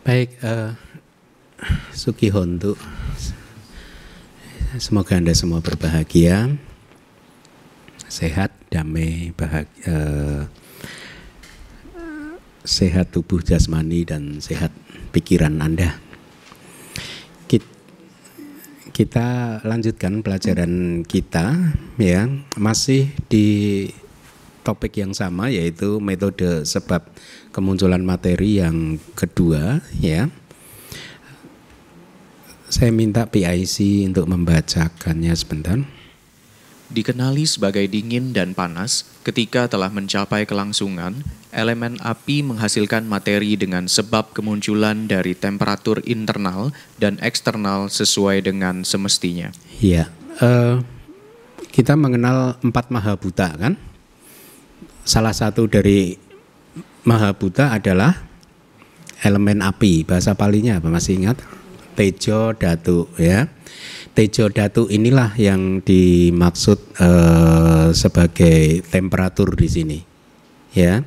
Baik, uh, Suki Hontu. Semoga Anda semua berbahagia, sehat, damai, bahagia, uh, sehat tubuh jasmani dan sehat pikiran Anda. Kita lanjutkan pelajaran kita ya, masih di topik yang sama yaitu metode sebab kemunculan materi yang kedua ya. Saya minta PIC untuk membacakannya sebentar. Dikenali sebagai dingin dan panas, ketika telah mencapai kelangsungan, elemen api menghasilkan materi dengan sebab kemunculan dari temperatur internal dan eksternal sesuai dengan semestinya. Ya, uh, kita mengenal empat mahabuta kan? Salah satu dari mahabuta adalah elemen api. Bahasa palinya apa masih ingat? Tejo datu ya. Tejo datu inilah yang dimaksud uh, sebagai temperatur di sini. Ya.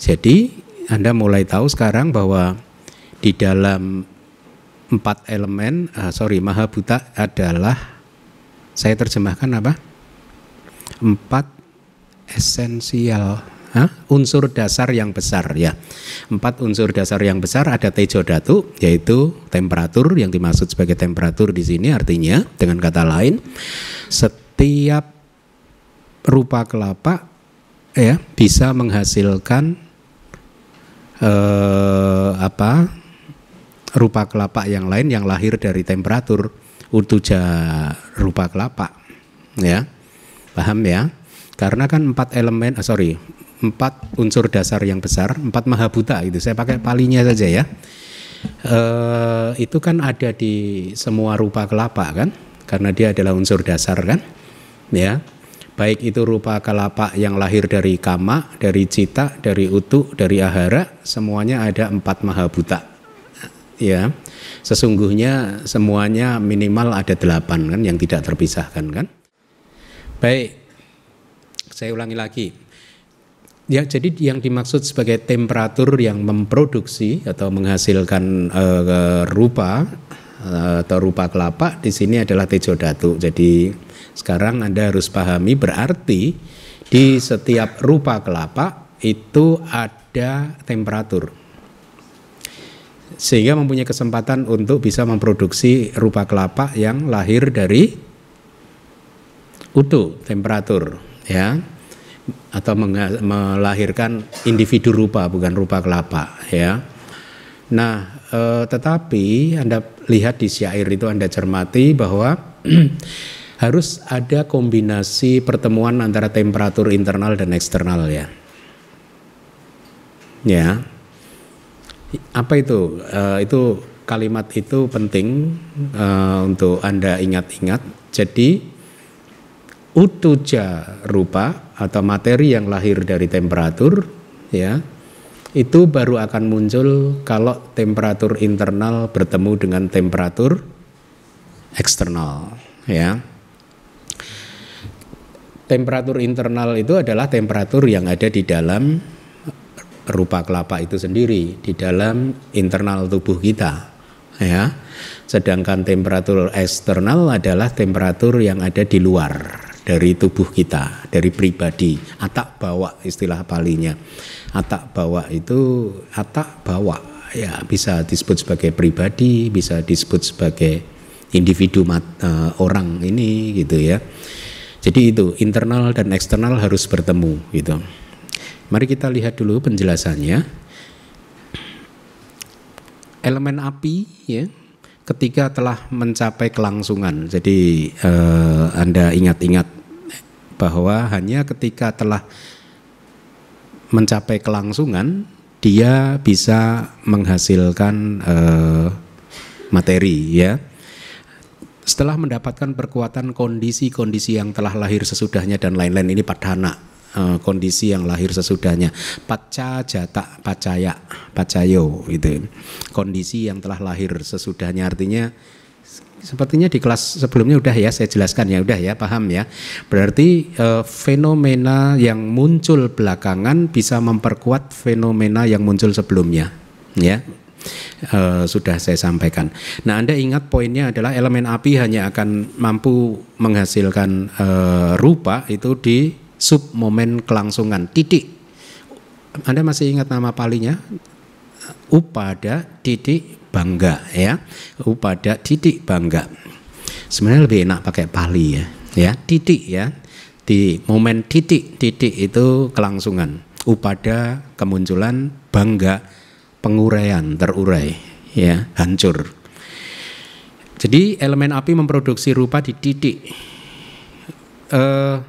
Jadi Anda mulai tahu sekarang bahwa di dalam empat elemen, uh, sorry, Mahabuta adalah saya terjemahkan apa? Empat esensial Hah? unsur dasar yang besar ya. Empat unsur dasar yang besar ada tejo datu yaitu temperatur yang dimaksud sebagai temperatur di sini artinya dengan kata lain setiap rupa kelapa ya bisa menghasilkan eh, apa rupa kelapa yang lain yang lahir dari temperatur utuja rupa kelapa ya paham ya karena kan empat elemen ah, sorry empat unsur dasar yang besar, empat mahabuta itu. Saya pakai palinya saja ya. E, itu kan ada di semua rupa kelapa kan, karena dia adalah unsur dasar kan, ya. Baik itu rupa kelapa yang lahir dari kama, dari cita, dari utu, dari ahara, semuanya ada empat mahabuta. Ya, sesungguhnya semuanya minimal ada delapan kan yang tidak terpisahkan kan. Baik, saya ulangi lagi Ya, jadi yang dimaksud sebagai temperatur yang memproduksi atau menghasilkan uh, rupa uh, atau rupa kelapa di sini adalah tejo datu. Jadi sekarang Anda harus pahami berarti di setiap rupa kelapa itu ada temperatur. Sehingga mempunyai kesempatan untuk bisa memproduksi rupa kelapa yang lahir dari utuh temperatur ya atau melahirkan individu rupa bukan rupa kelapa ya. Nah, e, tetapi Anda lihat di syair itu Anda cermati bahwa harus ada kombinasi pertemuan antara temperatur internal dan eksternal ya. Ya. Apa itu? E, itu kalimat itu penting e, untuk Anda ingat-ingat. Jadi utuja rupa atau materi yang lahir dari temperatur ya itu baru akan muncul kalau temperatur internal bertemu dengan temperatur eksternal ya. Temperatur internal itu adalah temperatur yang ada di dalam rupa kelapa itu sendiri di dalam internal tubuh kita ya. Sedangkan temperatur eksternal adalah temperatur yang ada di luar dari tubuh kita, dari pribadi. Atak bawa istilah palinya. Atak bawa itu atak bawa ya bisa disebut sebagai pribadi, bisa disebut sebagai individu mat, uh, orang ini gitu ya. Jadi itu internal dan eksternal harus bertemu gitu. Mari kita lihat dulu penjelasannya. Elemen api ya ketika telah mencapai kelangsungan. Jadi eh, Anda ingat-ingat bahwa hanya ketika telah mencapai kelangsungan dia bisa menghasilkan eh, materi ya. Setelah mendapatkan perkuatan kondisi-kondisi yang telah lahir sesudahnya dan lain-lain ini padana uh, kondisi yang lahir sesudahnya paca jata pacaya pacayo gitu kondisi yang telah lahir sesudahnya artinya sepertinya di kelas sebelumnya udah ya saya jelaskan ya udah ya paham ya berarti uh, fenomena yang muncul belakangan bisa memperkuat fenomena yang muncul sebelumnya ya uh, sudah saya sampaikan. Nah, Anda ingat poinnya adalah elemen api hanya akan mampu menghasilkan uh, rupa itu di sub momen kelangsungan titik. Anda masih ingat nama palinya? Upada titik bangga ya. Upada titik bangga. Sebenarnya lebih enak pakai pali ya. Ya, titik ya. Di momen titik titik itu kelangsungan. Upada kemunculan bangga penguraian terurai ya hancur. Jadi elemen api memproduksi rupa di titik. Uh,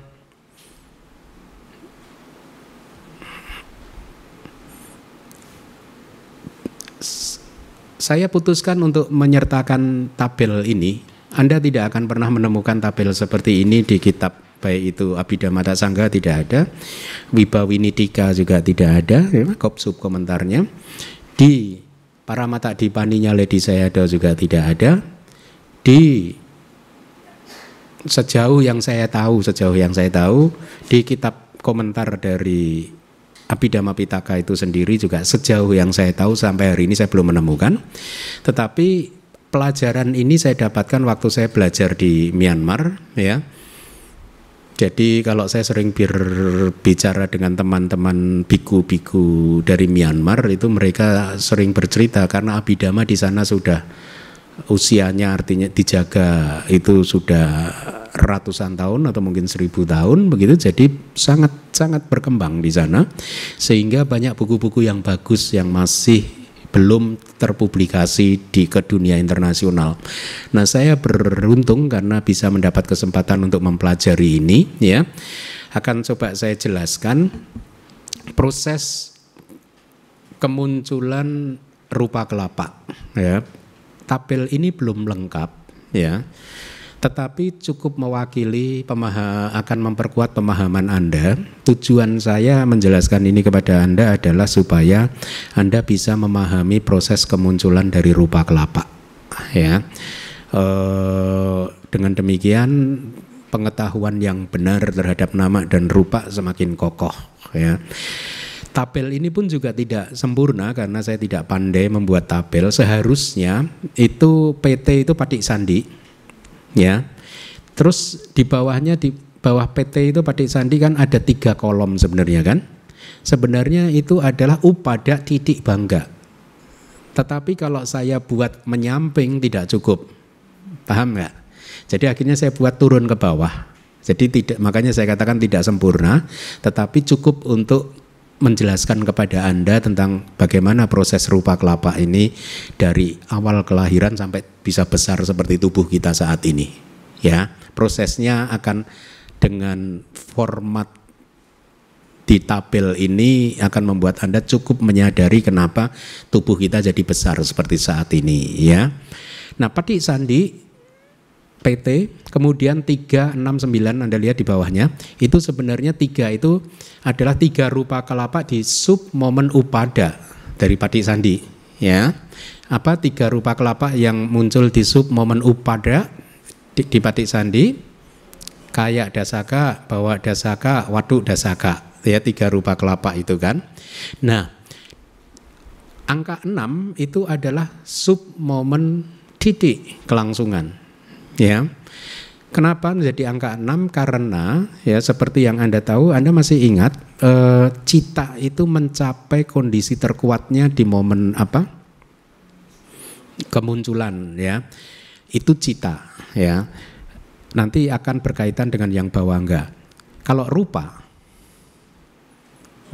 saya putuskan untuk menyertakan tabel ini. Anda tidak akan pernah menemukan tabel seperti ini di kitab baik itu Abhidhamma Sangga tidak ada, Wibawinitika juga tidak ada, ya, kop sub komentarnya. Di Paramata Dipaninya Ledi Sayado juga tidak ada. Di sejauh yang saya tahu, sejauh yang saya tahu di kitab komentar dari Abhidhamma Pitaka itu sendiri juga sejauh yang saya tahu sampai hari ini saya belum menemukan. Tetapi pelajaran ini saya dapatkan waktu saya belajar di Myanmar ya. Jadi kalau saya sering berbicara dengan teman-teman biku-biku dari Myanmar itu mereka sering bercerita karena Abhidhamma di sana sudah usianya artinya dijaga itu sudah ratusan tahun atau mungkin seribu tahun begitu jadi sangat sangat berkembang di sana sehingga banyak buku-buku yang bagus yang masih belum terpublikasi di ke dunia internasional. Nah, saya beruntung karena bisa mendapat kesempatan untuk mempelajari ini ya. Akan coba saya jelaskan proses kemunculan rupa kelapa ya. Tabel ini belum lengkap ya tetapi cukup mewakili pemaha, akan memperkuat pemahaman Anda. Tujuan saya menjelaskan ini kepada Anda adalah supaya Anda bisa memahami proses kemunculan dari rupa kelapa. Ya, e, dengan demikian pengetahuan yang benar terhadap nama dan rupa semakin kokoh. Ya. Tabel ini pun juga tidak sempurna karena saya tidak pandai membuat tabel. Seharusnya itu PT itu patik sandi ya. Terus di bawahnya di bawah PT itu Pak Sandi kan ada tiga kolom sebenarnya kan. Sebenarnya itu adalah upada titik bangga. Tetapi kalau saya buat menyamping tidak cukup. Paham nggak? Jadi akhirnya saya buat turun ke bawah. Jadi tidak makanya saya katakan tidak sempurna, tetapi cukup untuk menjelaskan kepada Anda tentang bagaimana proses rupa kelapa ini dari awal kelahiran sampai bisa besar seperti tubuh kita saat ini. Ya, prosesnya akan dengan format di tabel ini akan membuat Anda cukup menyadari kenapa tubuh kita jadi besar seperti saat ini ya. Nah, Pati Sandi PT, kemudian 369 Anda lihat di bawahnya, itu sebenarnya tiga itu adalah tiga rupa kelapa di sub momen upada dari Padi Sandi. Ya, apa tiga rupa kelapa yang muncul di sub momen upada di, di Padi Sandi? Kayak dasaka, bawa dasaka, waduk dasaka. Ya, tiga rupa kelapa itu kan. Nah, angka 6 itu adalah sub momen titik kelangsungan Ya. Kenapa menjadi angka 6? Karena ya seperti yang Anda tahu, Anda masih ingat e, cita itu mencapai kondisi terkuatnya di momen apa? Kemunculan ya. Itu cita ya. Nanti akan berkaitan dengan yang bawah enggak. Kalau rupa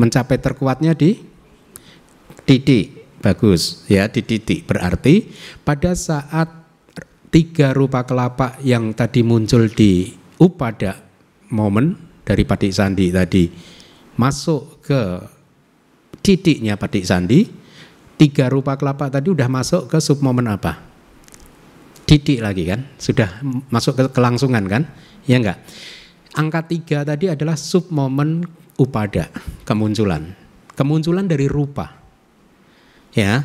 mencapai terkuatnya di titik bagus ya di titik berarti pada saat tiga rupa kelapa yang tadi muncul di upada momen dari Padik Sandi tadi masuk ke titiknya Padik Sandi, tiga rupa kelapa tadi udah masuk ke sub momen apa? Titik lagi kan? Sudah masuk ke kelangsungan kan? Ya enggak? Angka tiga tadi adalah sub momen upada, kemunculan. Kemunculan dari rupa. Ya,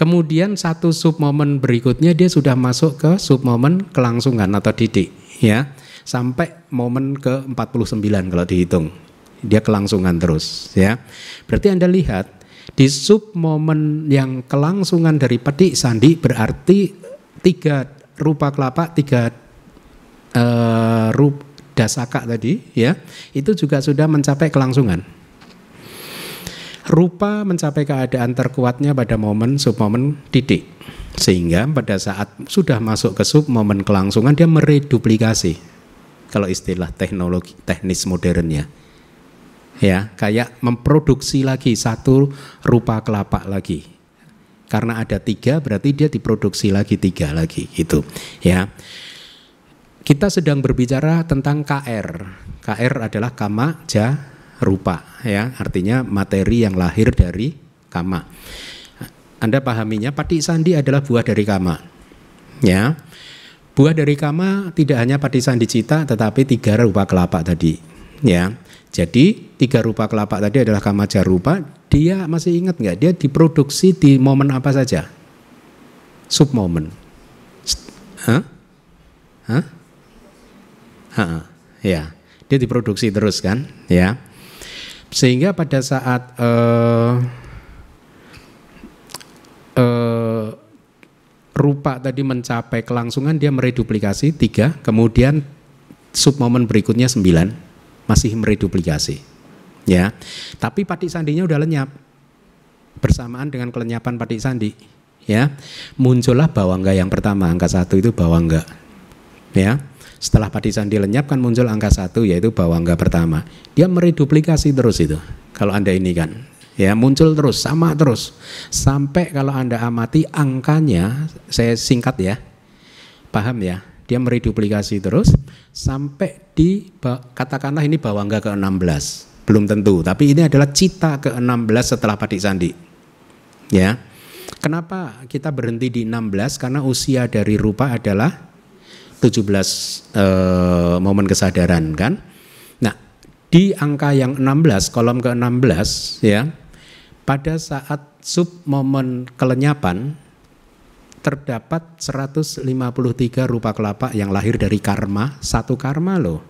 Kemudian satu sub momen berikutnya dia sudah masuk ke sub momen kelangsungan atau didik ya. Sampai momen ke 49 kalau dihitung. Dia kelangsungan terus ya. Berarti Anda lihat Di sub momen yang kelangsungan dari petik sandi berarti tiga rupa kelapa, tiga uh, rup dasaka tadi ya, itu juga sudah mencapai kelangsungan. Rupa mencapai keadaan terkuatnya pada momen sub momen titik. Sehingga pada saat sudah masuk ke sub momen kelangsungan dia mereduplikasi. Kalau istilah teknologi teknis modernnya. Ya kayak memproduksi lagi satu rupa kelapa lagi. Karena ada tiga berarti dia diproduksi lagi tiga lagi gitu. Ya. Kita sedang berbicara tentang KR KR adalah kama ja rupa ya artinya materi yang lahir dari kama anda pahaminya pati sandi adalah buah dari kama ya buah dari kama tidak hanya pati sandi cita tetapi tiga rupa kelapa tadi ya jadi tiga rupa kelapa tadi adalah kamaja rupa. Dia masih ingat nggak? Dia diproduksi di momen apa saja? Sub momen. Hah? Hah? Hah? Ya, dia diproduksi terus kan? Ya. Sehingga pada saat uh, uh, rupa tadi mencapai kelangsungan dia mereduplikasi tiga, kemudian sub momen berikutnya sembilan masih mereduplikasi. Ya. Tapi patik sandinya udah lenyap. Bersamaan dengan kelenyapan patik sandi, ya. Muncullah bawangga yang pertama, angka satu itu bawangga. Ya. Setelah patik sandi lenyap kan muncul angka satu yaitu bawangga pertama. Dia mereduplikasi terus itu. Kalau Anda ini kan. Ya muncul terus sama terus. Sampai kalau anda amati angkanya saya singkat ya. Paham ya? Dia mereduplikasi terus sampai di katakanlah ini bawangga ke-16 belum tentu tapi ini adalah cita ke-16 setelah Padik Sandi. Ya. Kenapa kita berhenti di 16 karena usia dari rupa adalah 17 eh, momen kesadaran kan nah di angka yang 16 kolom ke-16 ya pada saat sub momen kelenyapan terdapat 153 rupa kelapa yang lahir dari karma, satu karma loh.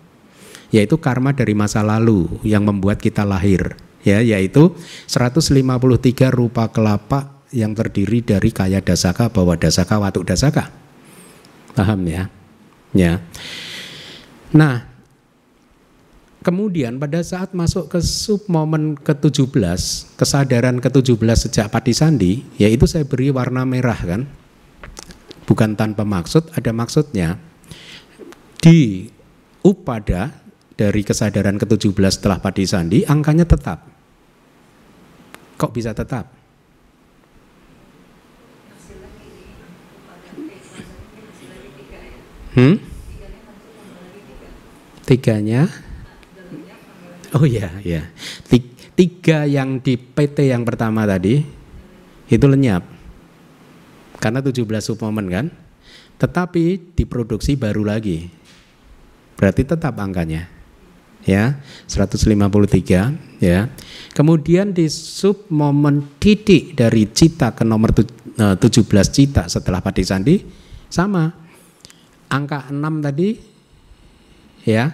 Yaitu karma dari masa lalu yang membuat kita lahir, ya, yaitu 153 rupa kelapa yang terdiri dari kaya dasaka, bawa dasaka, watu dasaka. Paham ya? Ya. Nah, kemudian pada saat masuk ke sub momen ke-17, kesadaran ke-17 sejak Pati Sandi, yaitu saya beri warna merah kan, bukan tanpa maksud, ada maksudnya. Di upada dari kesadaran ke-17 setelah padi sandi, angkanya tetap. Kok bisa tetap? Hmm? Tiganya? Oh iya, ya. Tiga yang di PT yang pertama tadi itu lenyap karena 17 submomen kan. Tetapi diproduksi baru lagi. Berarti tetap angkanya. Ya, 153 ya. Kemudian di submomen titik dari cita ke nomor 17 e, cita setelah Padi Sandi sama. Angka 6 tadi ya.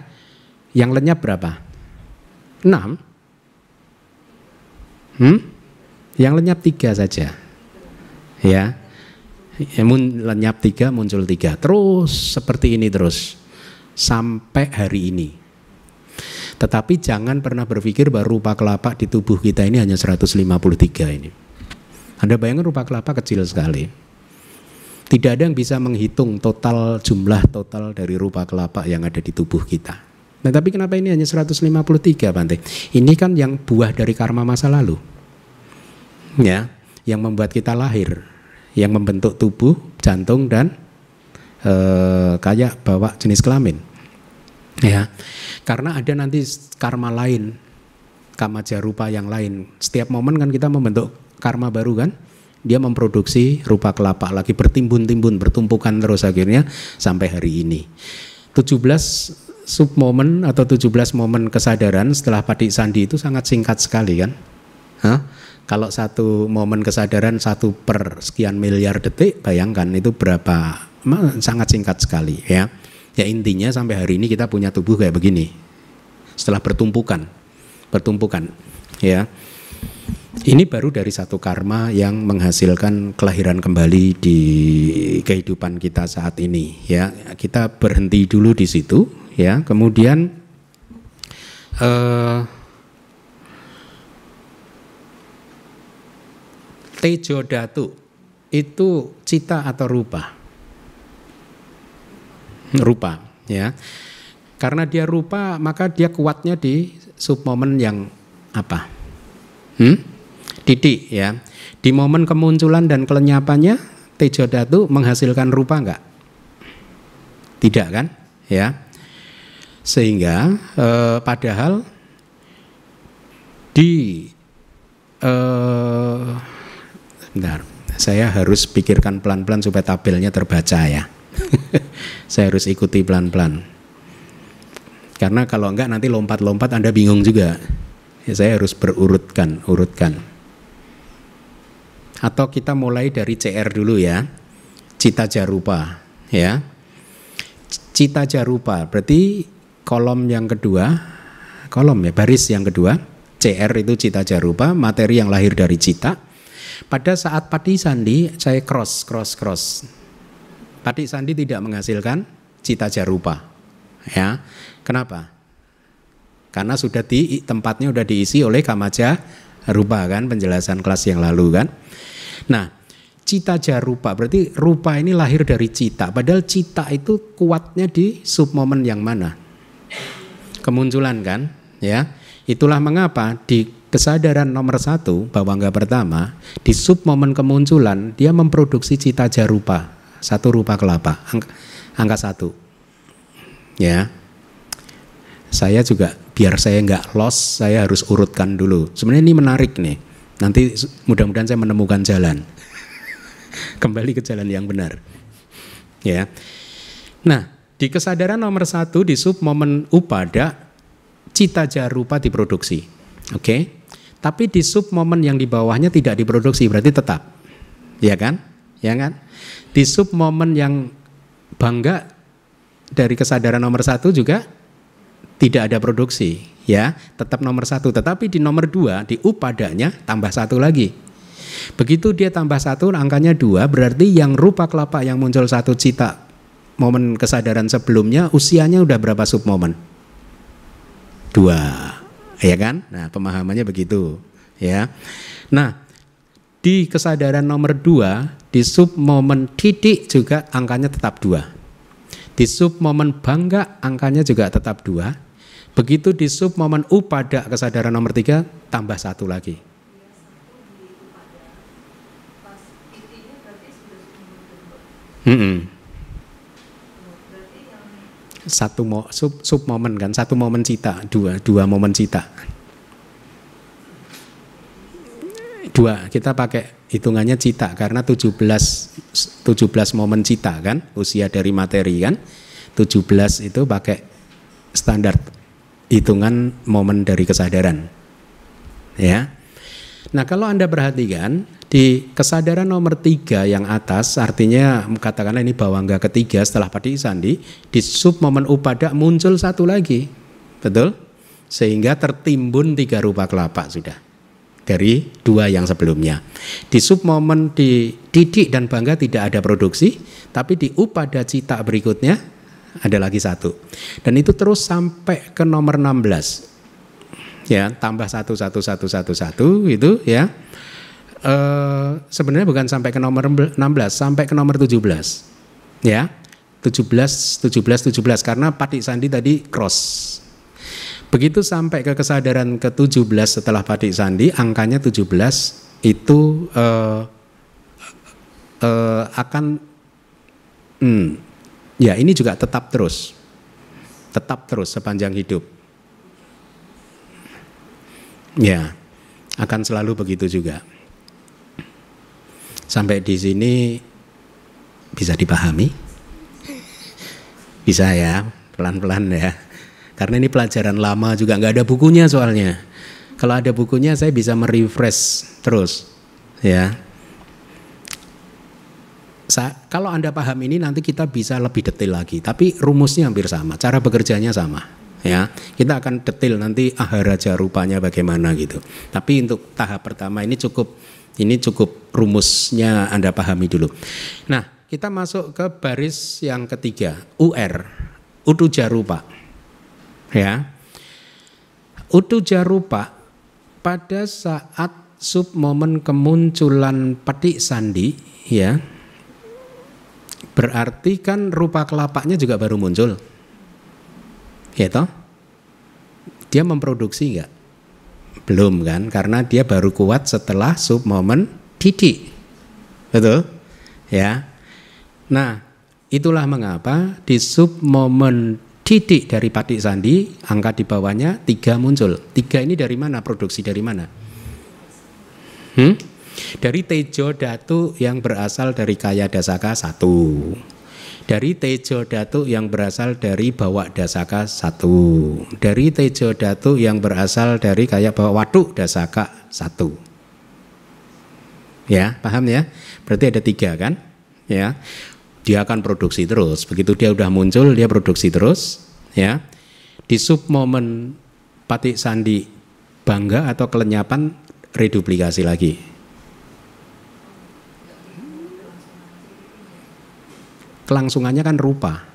Yang lenyap berapa? 6. Hmm? Yang lenyap tiga saja. Ya, ya, lenyap tiga muncul tiga terus seperti ini terus sampai hari ini tetapi jangan pernah berpikir bahwa rupa kelapa di tubuh kita ini hanya 153 ini anda bayangkan rupa kelapa kecil sekali tidak ada yang bisa menghitung total jumlah total dari rupa kelapa yang ada di tubuh kita Nah tapi kenapa ini hanya 153 Bante? Ini kan yang buah dari karma masa lalu Ya, yang membuat kita lahir yang membentuk tubuh, jantung dan e, kayak bawa jenis kelamin. Ya. Karena ada nanti karma lain, kama jarupa yang lain. Setiap momen kan kita membentuk karma baru kan? Dia memproduksi rupa kelapa lagi bertimbun-timbun, bertumpukan terus akhirnya sampai hari ini. 17 sub momen atau 17 momen kesadaran setelah Padik Sandi itu sangat singkat sekali kan? Hah? Kalau satu momen kesadaran satu per sekian miliar detik, bayangkan itu berapa? Sangat singkat sekali ya. Ya intinya sampai hari ini kita punya tubuh kayak begini. Setelah bertumpukan, bertumpukan, ya. Ini baru dari satu karma yang menghasilkan kelahiran kembali di kehidupan kita saat ini ya. Kita berhenti dulu di situ ya. Kemudian eh, Tejo Datu itu cita atau rupa? Rupa, ya. Karena dia rupa, maka dia kuatnya di submomen yang apa? Hmm? Didik, ya. Di momen kemunculan dan kelenyapannya, Tejo Datu menghasilkan rupa enggak? Tidak kan? Ya. Sehingga eh, padahal di eh, Bentar, saya harus pikirkan pelan-pelan supaya tabelnya terbaca ya. saya harus ikuti pelan-pelan. Karena kalau enggak nanti lompat-lompat Anda bingung juga. Ya, saya harus berurutkan, urutkan. Atau kita mulai dari CR dulu ya. Cita jarupa, ya. Cita jarupa berarti kolom yang kedua, kolom ya, baris yang kedua. CR itu cita jarupa, materi yang lahir dari cita pada saat padi sandi saya cross, cross, cross. Padi sandi tidak menghasilkan cita jarupa. Ya, kenapa? Karena sudah di tempatnya sudah diisi oleh kamaja rupa kan penjelasan kelas yang lalu kan. Nah, cita jarupa berarti rupa ini lahir dari cita. Padahal cita itu kuatnya di submomen yang mana? Kemunculan kan, ya. Itulah mengapa di kesadaran nomor satu bahwa enggak pertama di sub momen kemunculan dia memproduksi cita jarupa satu rupa kelapa angka, angka satu ya saya juga biar saya enggak loss saya harus urutkan dulu sebenarnya ini menarik nih nanti mudah-mudahan saya menemukan jalan kembali ke jalan yang benar ya nah di kesadaran nomor satu di sub momen upada cita jarupa diproduksi oke okay? Tapi di sub momen yang di bawahnya tidak diproduksi berarti tetap. Ya kan? Ya kan? Di sub momen yang bangga dari kesadaran nomor satu juga tidak ada produksi ya tetap nomor satu tetapi di nomor dua di upadanya tambah satu lagi begitu dia tambah satu angkanya dua berarti yang rupa kelapa yang muncul satu cita momen kesadaran sebelumnya usianya udah berapa sub momen dua ya kan? Nah, pemahamannya begitu, ya. Nah, di kesadaran nomor dua, di sub momen titik juga angkanya tetap dua. Di sub momen bangga angkanya juga tetap dua. Begitu di sub momen upada kesadaran nomor tiga tambah satu lagi. -hmm satu mo, sub, sub momen kan satu momen cita dua dua momen cita dua kita pakai hitungannya cita karena 17 17 momen cita kan usia dari materi kan 17 itu pakai standar hitungan momen dari kesadaran ya nah kalau anda perhatikan di kesadaran nomor tiga yang atas, artinya katakanlah ini bawangga ketiga setelah padi sandi, di sub momen upada muncul satu lagi, betul? Sehingga tertimbun tiga rupa kelapa sudah dari dua yang sebelumnya. Di sub momen di didik dan bangga tidak ada produksi, tapi di upada cita berikutnya ada lagi satu. Dan itu terus sampai ke nomor 16. Ya, tambah satu satu satu satu satu itu ya uh, sebenarnya bukan sampai ke nomor 16, sampai ke nomor 17. Ya. 17 17 17 karena Patik Sandi tadi cross. Begitu sampai ke kesadaran ke-17 setelah Patik Sandi, angkanya 17 itu uh, uh, akan hmm, ya ini juga tetap terus. Tetap terus sepanjang hidup. Ya, akan selalu begitu juga. Sampai di sini bisa dipahami? Bisa ya, pelan-pelan ya. Karena ini pelajaran lama juga nggak ada bukunya soalnya. Kalau ada bukunya saya bisa merefresh terus, ya. Sa kalau anda paham ini nanti kita bisa lebih detail lagi. Tapi rumusnya hampir sama, cara bekerjanya sama, ya. Kita akan detail nanti aharaja rupanya bagaimana gitu. Tapi untuk tahap pertama ini cukup ini cukup rumusnya anda pahami dulu. Nah kita masuk ke baris yang ketiga UR utuja rupa ya. Utuja rupa pada saat sub momen kemunculan petik sandi ya berarti kan rupa kelapanya juga baru muncul. Ya toh? Dia memproduksi enggak belum kan karena dia baru kuat setelah sub momen titik betul? Ya. Nah itulah mengapa di sub momen titik dari patik sandi angka di bawahnya tiga muncul. Tiga ini dari mana? Produksi dari mana? Hmm? Dari tejo datu yang berasal dari kaya dasaka satu dari Tejo Datu yang berasal dari Bawa Dasaka satu, dari Tejo Datu yang berasal dari kayak Bawa Waduk Dasaka satu. Ya, paham ya? Berarti ada tiga kan? Ya, dia akan produksi terus. Begitu dia udah muncul, dia produksi terus. Ya, di sub momen patik sandi bangga atau kelenyapan reduplikasi lagi. Kelangsungannya kan rupa.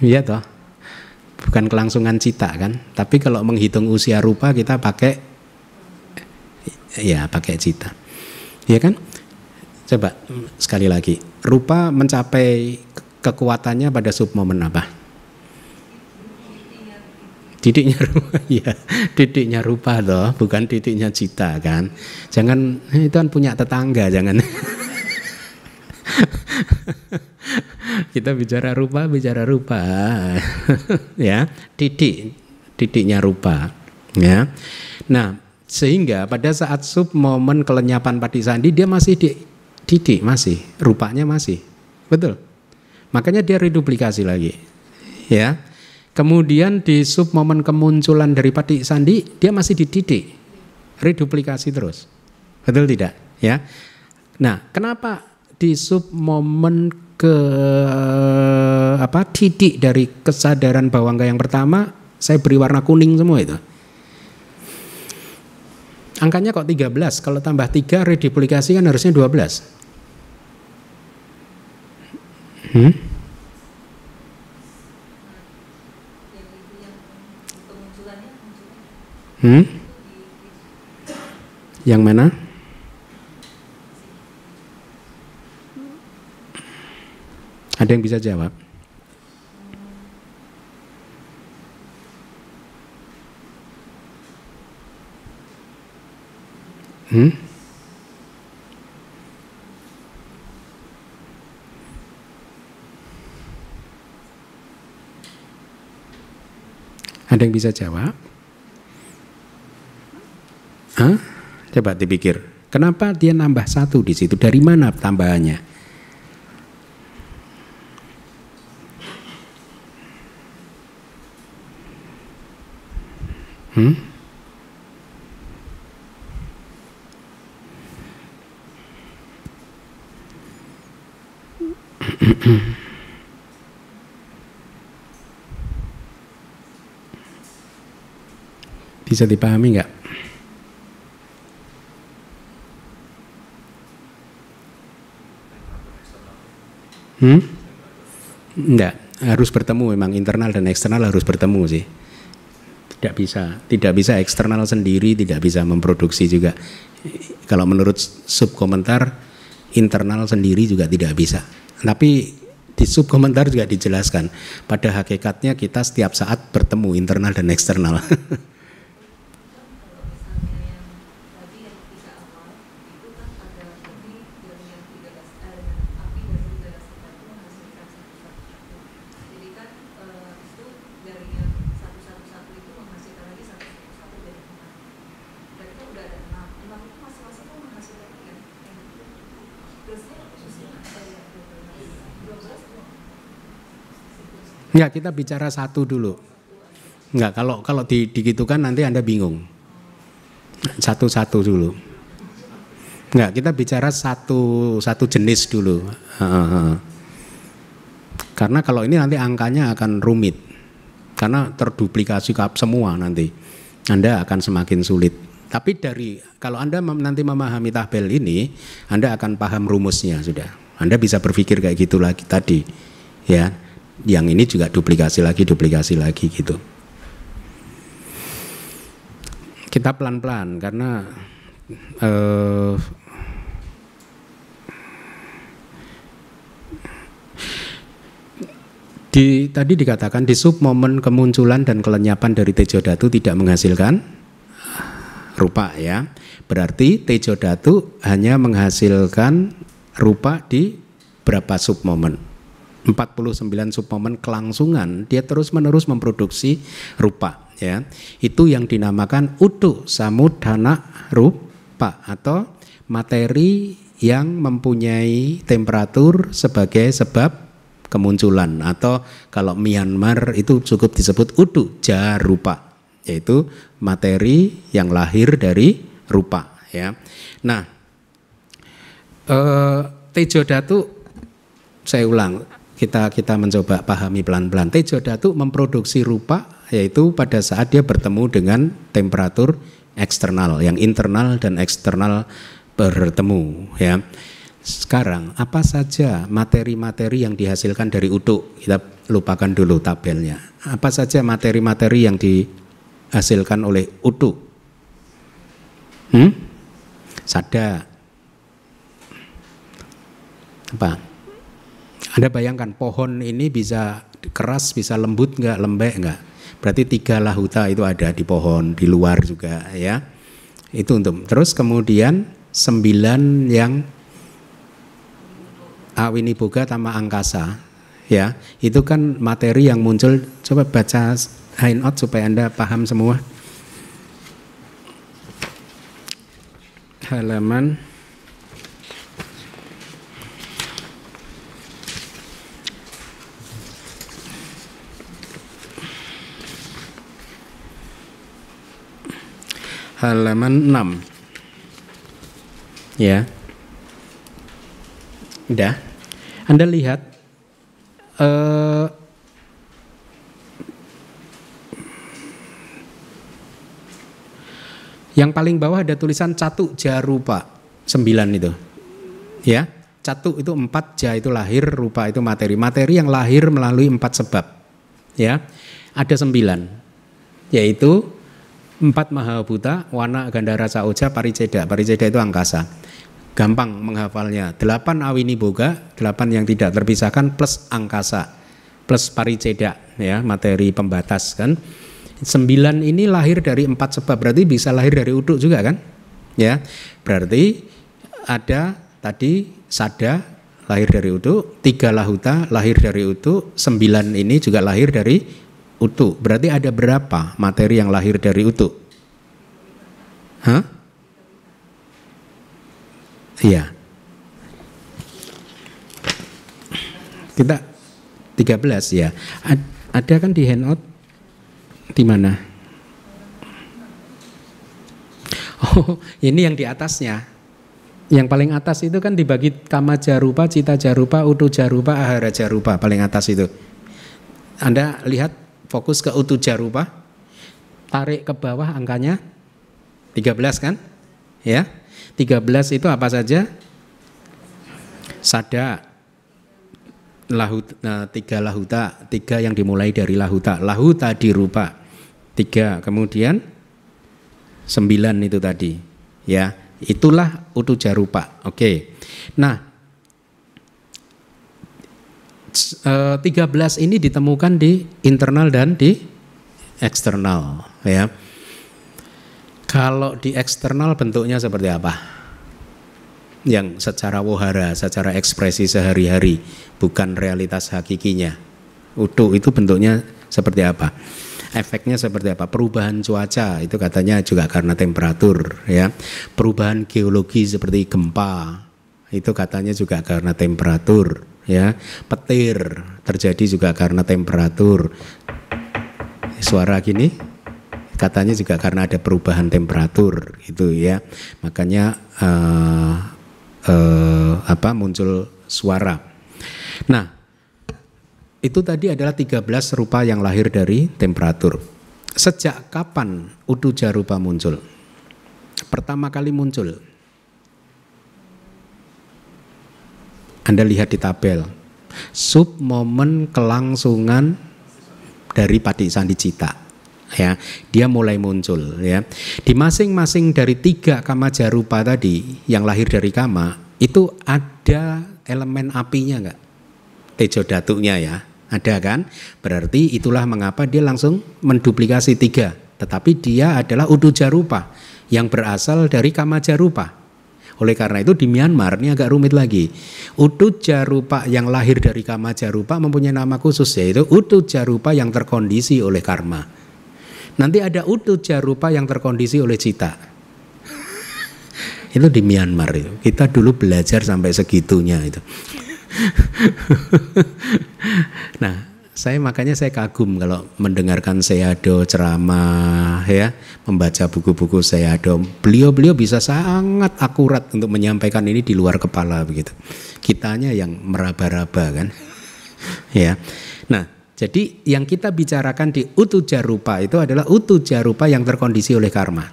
Iya toh. Bukan kelangsungan cita kan. Tapi kalau menghitung usia rupa kita pakai ya pakai cita. Iya kan? Coba sekali lagi. Rupa mencapai kekuatannya pada sub momen apa? Didiknya rupa, ya, didiknya rupa toh, bukan didiknya cita kan. Jangan itu kan punya tetangga, jangan. Kita bicara rupa, bicara rupa. ya, titik titiknya rupa. Ya. Nah, sehingga pada saat sub momen kelenyapan padi sandi dia masih di titik masih, rupanya masih. Betul. Makanya dia reduplikasi lagi. Ya. Kemudian di sub momen kemunculan dari padi sandi dia masih di titik. Reduplikasi terus. Betul tidak? Ya. Nah, kenapa di sub momen ke apa titik dari kesadaran bawangga yang pertama saya beri warna kuning semua itu. Angkanya kok 13, kalau tambah 3 reduplikasi kan harusnya 12. Hmm? Hmm? Yang mana? Ada yang bisa jawab? Hmm? Ada yang bisa jawab? Hah? Coba dipikir. Kenapa dia nambah satu di situ? Dari mana tambahannya? Hmm? Bisa dipahami nggak? Hmm? Enggak, harus bertemu memang internal dan eksternal harus bertemu sih tidak bisa tidak bisa eksternal sendiri tidak bisa memproduksi juga. Kalau menurut sub komentar internal sendiri juga tidak bisa. Tapi di sub komentar juga dijelaskan pada hakikatnya kita setiap saat bertemu internal dan eksternal Enggak, kita bicara satu dulu. Enggak, kalau kalau di, digitukan nanti Anda bingung. Satu-satu dulu. Enggak, kita bicara satu satu jenis dulu. Karena kalau ini nanti angkanya akan rumit. karena terduplikasi semua nanti. Anda akan semakin sulit. Tapi dari kalau Anda nanti memahami tabel ini, Anda akan paham rumusnya sudah. Anda bisa berpikir kayak gitu lagi tadi. Ya. Yang ini juga duplikasi lagi, duplikasi lagi gitu. Kita pelan-pelan karena eh, Di, tadi dikatakan di sub momen kemunculan dan kelenyapan dari tejo datu tidak menghasilkan rupa ya. Berarti tejo datu hanya menghasilkan rupa di berapa sub momen? 49 sub momen kelangsungan dia terus-menerus memproduksi rupa ya. Itu yang dinamakan utu samudana rupa atau materi yang mempunyai temperatur sebagai sebab kemunculan atau kalau Myanmar itu cukup disebut udu jarupa yaitu materi yang lahir dari rupa ya. Nah, eh, tejo datu saya ulang kita kita mencoba pahami pelan-pelan. Tejo datu memproduksi rupa yaitu pada saat dia bertemu dengan temperatur eksternal yang internal dan eksternal bertemu ya. Sekarang apa saja materi-materi yang dihasilkan dari uduk? Kita lupakan dulu tabelnya. Apa saja materi-materi yang dihasilkan oleh uduk? Hmm? Sada. Apa? Anda bayangkan pohon ini bisa keras, bisa lembut nggak, lembek nggak? Berarti tiga lahuta itu ada di pohon, di luar juga ya. Itu untuk terus kemudian sembilan yang Awini Boga Tama Angkasa ya itu kan materi yang muncul coba baca handout supaya anda paham semua halaman halaman 6 ya Udah. Anda lihat uh, yang paling bawah ada tulisan catu jarupa sembilan itu. Ya, catu itu empat, ja itu lahir, rupa itu materi. Materi yang lahir melalui empat sebab. Ya, ada sembilan, yaitu empat mahabuta, wana, gandara, sauja, pariceda. Pariceda itu angkasa gampang menghafalnya. Delapan awini boga, delapan yang tidak terpisahkan plus angkasa, plus pariceda, ya materi pembatas kan. Sembilan ini lahir dari empat sebab, berarti bisa lahir dari uduk juga kan? Ya, berarti ada tadi sada lahir dari uduk, tiga lahuta lahir dari uduk, sembilan ini juga lahir dari utuk. Berarti ada berapa materi yang lahir dari utuk? Hah? Iya. Kita 13 ya. Ada kan di handout di mana? Oh, ini yang di atasnya. Yang paling atas itu kan dibagi kama jarupa, cita jarupa, utu jarupa, ahara jarupa, paling atas itu. Anda lihat fokus ke utu jarupa, tarik ke bawah angkanya. 13 kan? Ya. 13 itu apa saja? Sada, lahut, nah, tiga lahuta, tiga yang dimulai dari lahuta, lahuta dirupa, tiga, kemudian sembilan itu tadi, ya, itulah utu jarupa, oke. Nah, 13 eh, ini ditemukan di internal dan di eksternal, ya. Kalau di eksternal bentuknya seperti apa? Yang secara wohara, secara ekspresi sehari-hari, bukan realitas hakikinya. Utuh itu bentuknya seperti apa? Efeknya seperti apa? Perubahan cuaca itu katanya juga karena temperatur, ya. Perubahan geologi seperti gempa itu katanya juga karena temperatur, ya. Petir terjadi juga karena temperatur. Suara gini katanya juga karena ada perubahan temperatur gitu ya makanya uh, uh, apa muncul suara nah itu tadi adalah 13 rupa yang lahir dari temperatur. Sejak kapan utuja rupa muncul? Pertama kali muncul. Anda lihat di tabel. Sub momen kelangsungan dari pati sandi cita. Ya, dia mulai muncul ya. Di masing-masing dari tiga kama jarupa tadi yang lahir dari kama itu ada elemen apinya enggak? Tejo datunya ya ada kan? Berarti itulah mengapa dia langsung menduplikasi tiga. Tetapi dia adalah Udujarupa yang berasal dari Kamajarupa. Oleh karena itu di Myanmar ini agak rumit lagi. Udujarupa yang lahir dari Kamajarupa mempunyai nama khusus yaitu Udujarupa yang terkondisi oleh karma. Nanti ada Udujarupa yang terkondisi oleh cita. itu di Myanmar itu. Kita dulu belajar sampai segitunya itu. nah, saya makanya saya kagum kalau mendengarkan Seado ceramah ya, membaca buku-buku Seado. Beliau-beliau bisa sangat akurat untuk menyampaikan ini di luar kepala begitu. Kitanya yang meraba-raba kan. ya. Nah, jadi yang kita bicarakan di utu jarupa itu adalah utu jarupa yang terkondisi oleh karma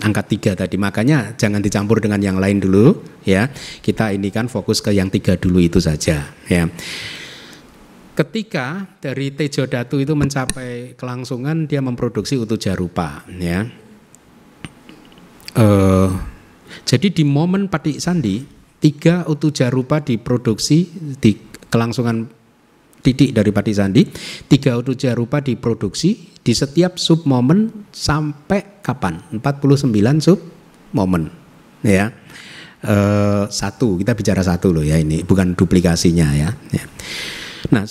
angka tiga tadi. Makanya jangan dicampur dengan yang lain dulu ya. Kita ini kan fokus ke yang tiga dulu itu saja ya. Ketika dari Tejo Datu itu mencapai kelangsungan dia memproduksi utuh jarupa ya. Uh, jadi di momen Patik Sandi tiga utuh jarupa diproduksi di kelangsungan titik dari Patik Sandi, tiga utuh jarupa diproduksi di setiap sub momen sampai kapan? 49 sub momen ya. E, satu, kita bicara satu loh ya ini, bukan duplikasinya ya. ya. Nah,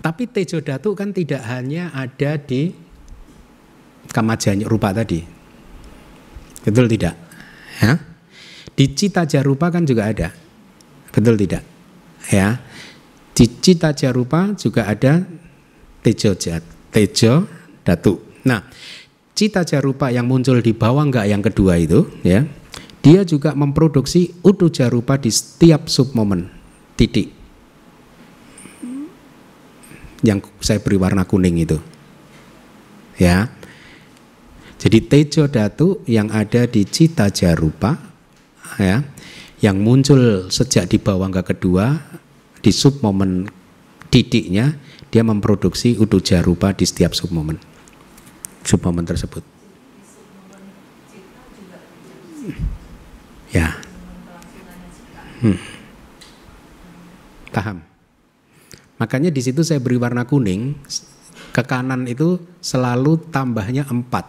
tapi Tejo Datu kan tidak hanya ada di Kamajanya rupa tadi. Betul tidak? Ya. Di Cita Jarupa kan juga ada. Betul tidak? Ya. Di Cita Jarupa juga ada tejo jat, tejo datu. Nah, cita jarupa yang muncul di bawah enggak yang kedua itu, ya, dia juga memproduksi udu jarupa di setiap submomen titik. Yang saya beri warna kuning itu, ya. Jadi tejo datu yang ada di cita jarupa, ya, yang muncul sejak di bawah enggak kedua di submomen titiknya dia memproduksi udu jarupa di setiap submomen submomen tersebut. Ya. Hmm. Paham makanya di situ saya beri warna kuning ke kanan itu selalu tambahnya empat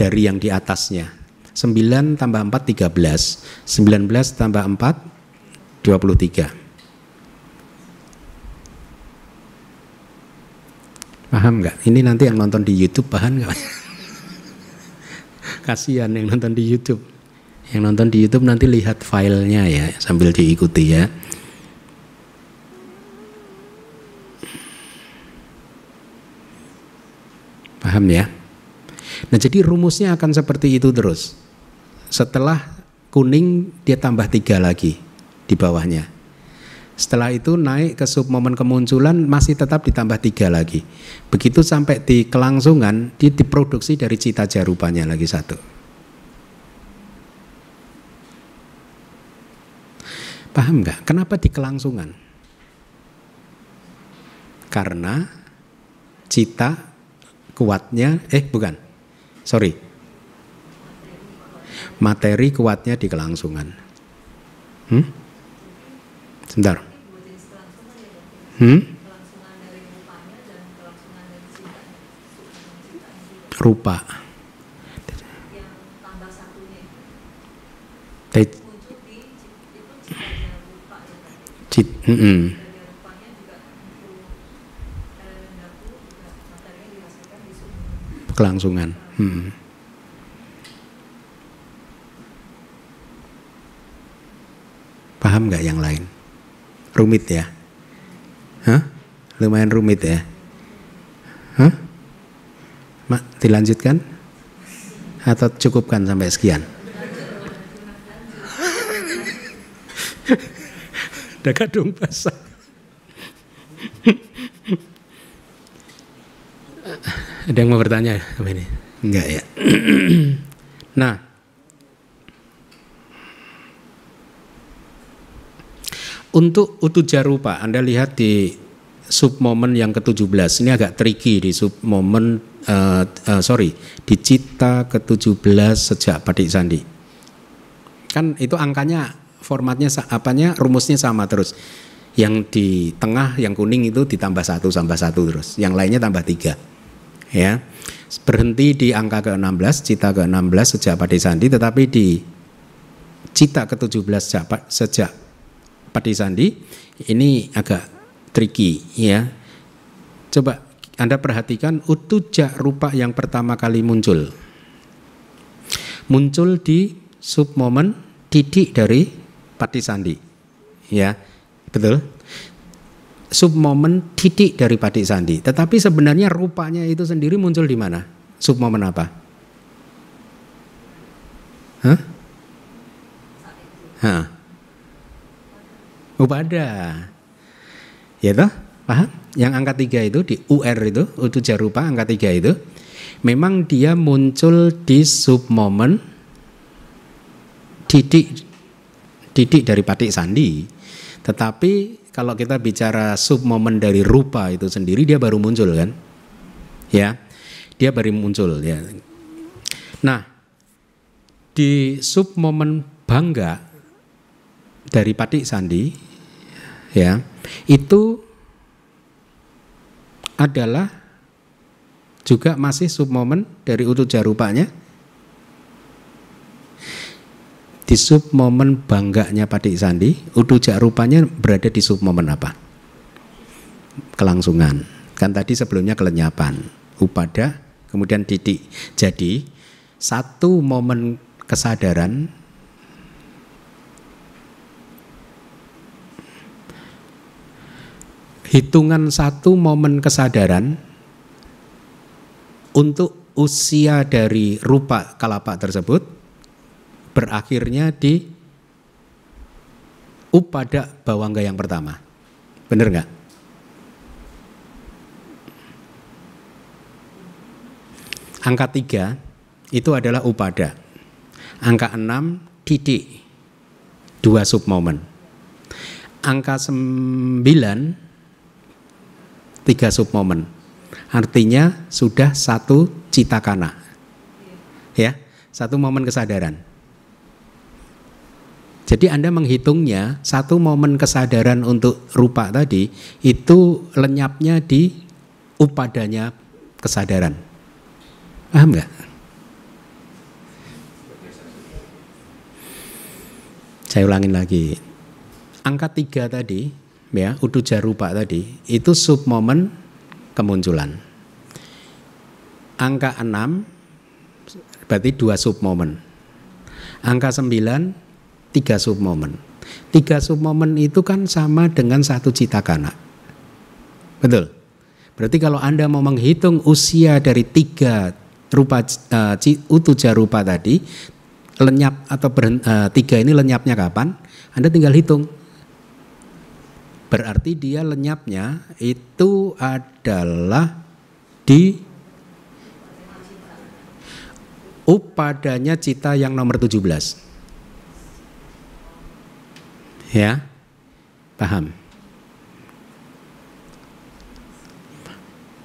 dari yang di atasnya 9 tambah 4 13 19 tambah 4 23 Paham nggak? Ini nanti yang nonton di YouTube paham nggak? Kasihan yang nonton di YouTube. Yang nonton di YouTube nanti lihat filenya ya sambil diikuti ya. Paham ya? Nah jadi rumusnya akan seperti itu terus. Setelah kuning dia tambah tiga lagi di bawahnya. Setelah itu naik ke sub momen kemunculan masih tetap ditambah tiga lagi. Begitu sampai di kelangsungan, dia diproduksi dari cita jarupanya lagi satu. Paham nggak? Kenapa di kelangsungan? Karena cita kuatnya, eh bukan, sorry, materi kuatnya di kelangsungan. Hmm? Sebentar. Hmm? Rupa. Cit, mm -mm. Kelangsungan. Hmm. Paham nggak yang lain? Rumit ya? Hah? Lumayan rumit ya? Hah? Mak, dilanjutkan? Atau cukupkan sampai sekian? Ada kadung basah. Ada yang mau bertanya apa ini? Enggak ya. nah, untuk utuh jarupa, Anda lihat di sub momen yang ke-17. Ini agak tricky di sub momen uh, uh, sorry, di cita ke-17 sejak Padik Sandi. Kan itu angkanya formatnya apanya rumusnya sama terus. Yang di tengah yang kuning itu ditambah satu tambah satu terus. Yang lainnya tambah tiga. Ya. Berhenti di angka ke-16, cita ke-16 sejak Padik Sandi tetapi di cita ke-17 sejak, Padik Sandi ini agak tricky ya. Coba Anda perhatikan utuja rupa yang pertama kali muncul. Muncul di sub momen didik dari Pati Sandi. Ya, betul. Sub momen didik dari Pati Sandi. Tetapi sebenarnya rupanya itu sendiri muncul di mana? Sub momen apa? Hah? Hah? Upada. Ya toh? Paham? Yang angka tiga itu di UR itu, utuh jarupa angka tiga itu, memang dia muncul di sub momen didik didik dari patik sandi. Tetapi kalau kita bicara sub momen dari rupa itu sendiri dia baru muncul kan? Ya. Dia baru muncul ya. Nah, di sub momen bangga dari patik sandi ya itu adalah juga masih submomen dari utuh jarupanya di submomen bangganya Padik Sandi utuh jarupanya berada di submomen apa? Kelangsungan. Kan tadi sebelumnya kelenyapan upada kemudian titik jadi satu momen kesadaran hitungan satu momen kesadaran untuk usia dari rupa kalapa tersebut berakhirnya di upada bawangga yang pertama. Benar nggak? Angka tiga itu adalah upada. Angka enam didik dua submomen. Angka sembilan tiga submomen. Artinya sudah satu cita kana. Ya, satu momen kesadaran. Jadi Anda menghitungnya satu momen kesadaran untuk rupa tadi itu lenyapnya di upadanya kesadaran. Paham nggak? Saya ulangin lagi. Angka tiga tadi ya utuja rupa tadi itu sub momen kemunculan. Angka 6 berarti dua sub momen. Angka 9 tiga sub momen. Tiga sub momen itu kan sama dengan satu cita kana. Betul. Berarti kalau Anda mau menghitung usia dari tiga rupa uh, utuja rupa tadi lenyap atau berhenti, uh, tiga ini lenyapnya kapan? Anda tinggal hitung Berarti dia lenyapnya itu adalah di upadanya cita yang nomor 17. Ya. Paham?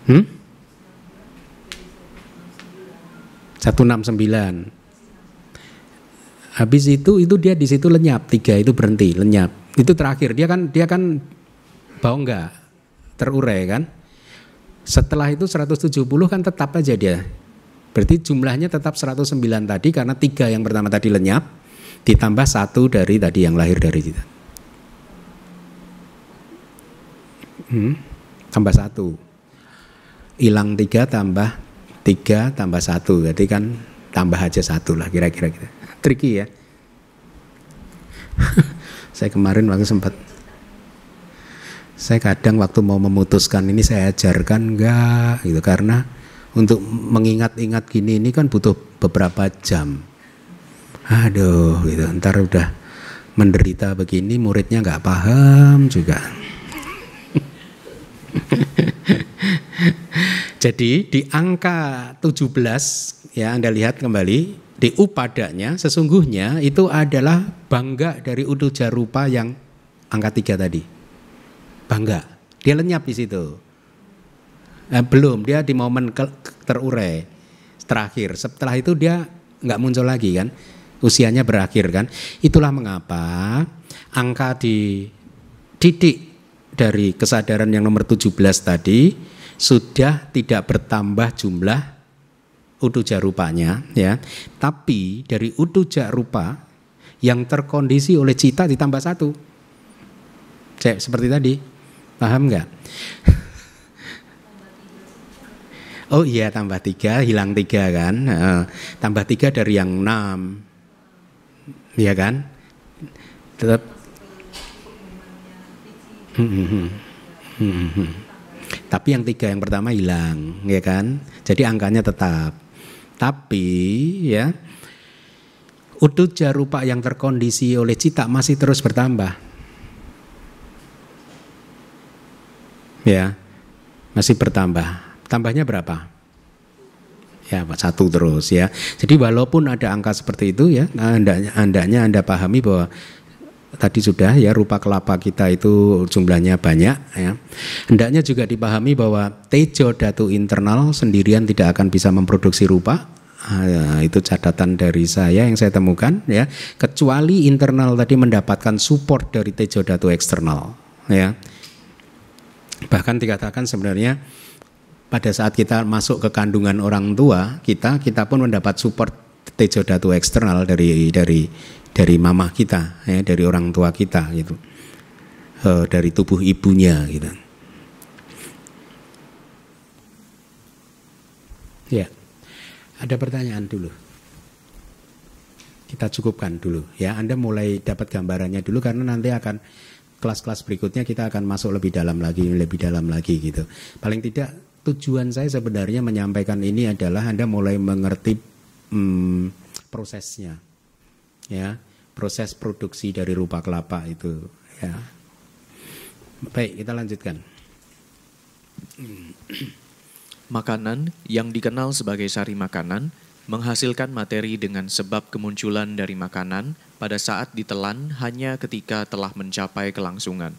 Hmm? 169. Habis itu itu dia di situ lenyap, tiga itu berhenti, lenyap. Itu terakhir. Dia kan dia kan bau enggak terurai kan. Setelah itu 170 kan tetap aja dia. Berarti jumlahnya tetap 109 tadi karena tiga yang pertama tadi lenyap ditambah satu dari tadi yang lahir dari kita. Hmm, tambah satu. Hilang tiga tambah tiga tambah satu. Jadi kan tambah aja satu lah kira-kira gitu. Tricky ya. Saya kemarin waktu sempat saya kadang waktu mau memutuskan ini saya ajarkan enggak gitu karena untuk mengingat-ingat gini ini kan butuh beberapa jam. Aduh gitu, ntar udah menderita begini muridnya nggak paham juga. Jadi di angka 17 ya Anda lihat kembali di upadanya sesungguhnya itu adalah bangga dari utuja rupa yang angka tiga tadi. Bangga. Dia lenyap di situ. Eh, belum, dia di momen terurai terakhir. Setelah itu dia nggak muncul lagi kan. Usianya berakhir kan. Itulah mengapa angka di titik dari kesadaran yang nomor 17 tadi sudah tidak bertambah jumlah utuja rupanya ya. Tapi dari utuja rupa yang terkondisi oleh cita ditambah satu. Cek, seperti tadi. Paham nggak? Oh iya tambah tiga hilang tiga kan? Uh, tambah tiga dari yang enam. Ya kan? Tetap Tapi yang tiga yang pertama hilang, ya kan? Jadi angkanya tetap. Tapi ya udut jarupa yang terkondisi oleh cita masih terus bertambah. Ya, masih bertambah. Tambahnya berapa? Ya, satu terus ya. Jadi walaupun ada angka seperti itu ya, anda andanya anda pahami bahwa tadi sudah ya rupa kelapa kita itu jumlahnya banyak ya. Hendaknya juga dipahami bahwa tejo datu internal sendirian tidak akan bisa memproduksi rupa. Ah, itu catatan dari saya yang saya temukan ya. Kecuali internal tadi mendapatkan support dari tejo datu eksternal ya. Bahkan dikatakan sebenarnya pada saat kita masuk ke kandungan orang tua kita kita pun mendapat support tejo datu eksternal dari dari dari mama kita, ya, dari orang tua kita gitu, e, dari tubuh ibunya gitu. Ya, ada pertanyaan dulu. Kita cukupkan dulu ya. Anda mulai dapat gambarannya dulu karena nanti akan kelas-kelas berikutnya kita akan masuk lebih dalam lagi, lebih dalam lagi gitu. Paling tidak tujuan saya sebenarnya menyampaikan ini adalah Anda mulai mengerti hmm, prosesnya ya proses produksi dari rupa kelapa itu ya baik kita lanjutkan makanan yang dikenal sebagai sari makanan menghasilkan materi dengan sebab kemunculan dari makanan pada saat ditelan hanya ketika telah mencapai kelangsungan.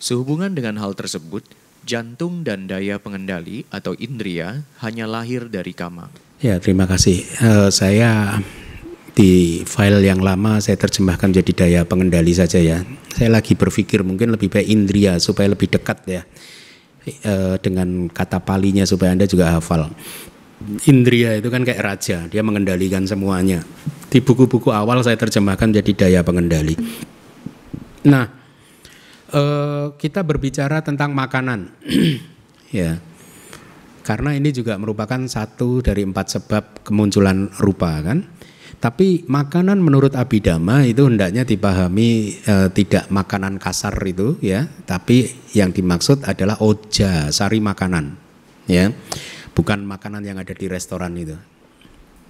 Sehubungan dengan hal tersebut, jantung dan daya pengendali atau indria hanya lahir dari kama. Ya, terima kasih. Uh, saya di file yang lama saya terjemahkan jadi daya pengendali saja ya. Saya lagi berpikir mungkin lebih baik indria supaya lebih dekat ya e, dengan kata palinya supaya Anda juga hafal. Indria itu kan kayak raja, dia mengendalikan semuanya. Di buku-buku awal saya terjemahkan jadi daya pengendali. Nah, e, kita berbicara tentang makanan. ya. Karena ini juga merupakan satu dari empat sebab kemunculan rupa kan tapi makanan menurut Abidama itu hendaknya dipahami e, tidak makanan kasar itu ya, tapi yang dimaksud adalah oja, sari makanan. Ya. Bukan makanan yang ada di restoran itu.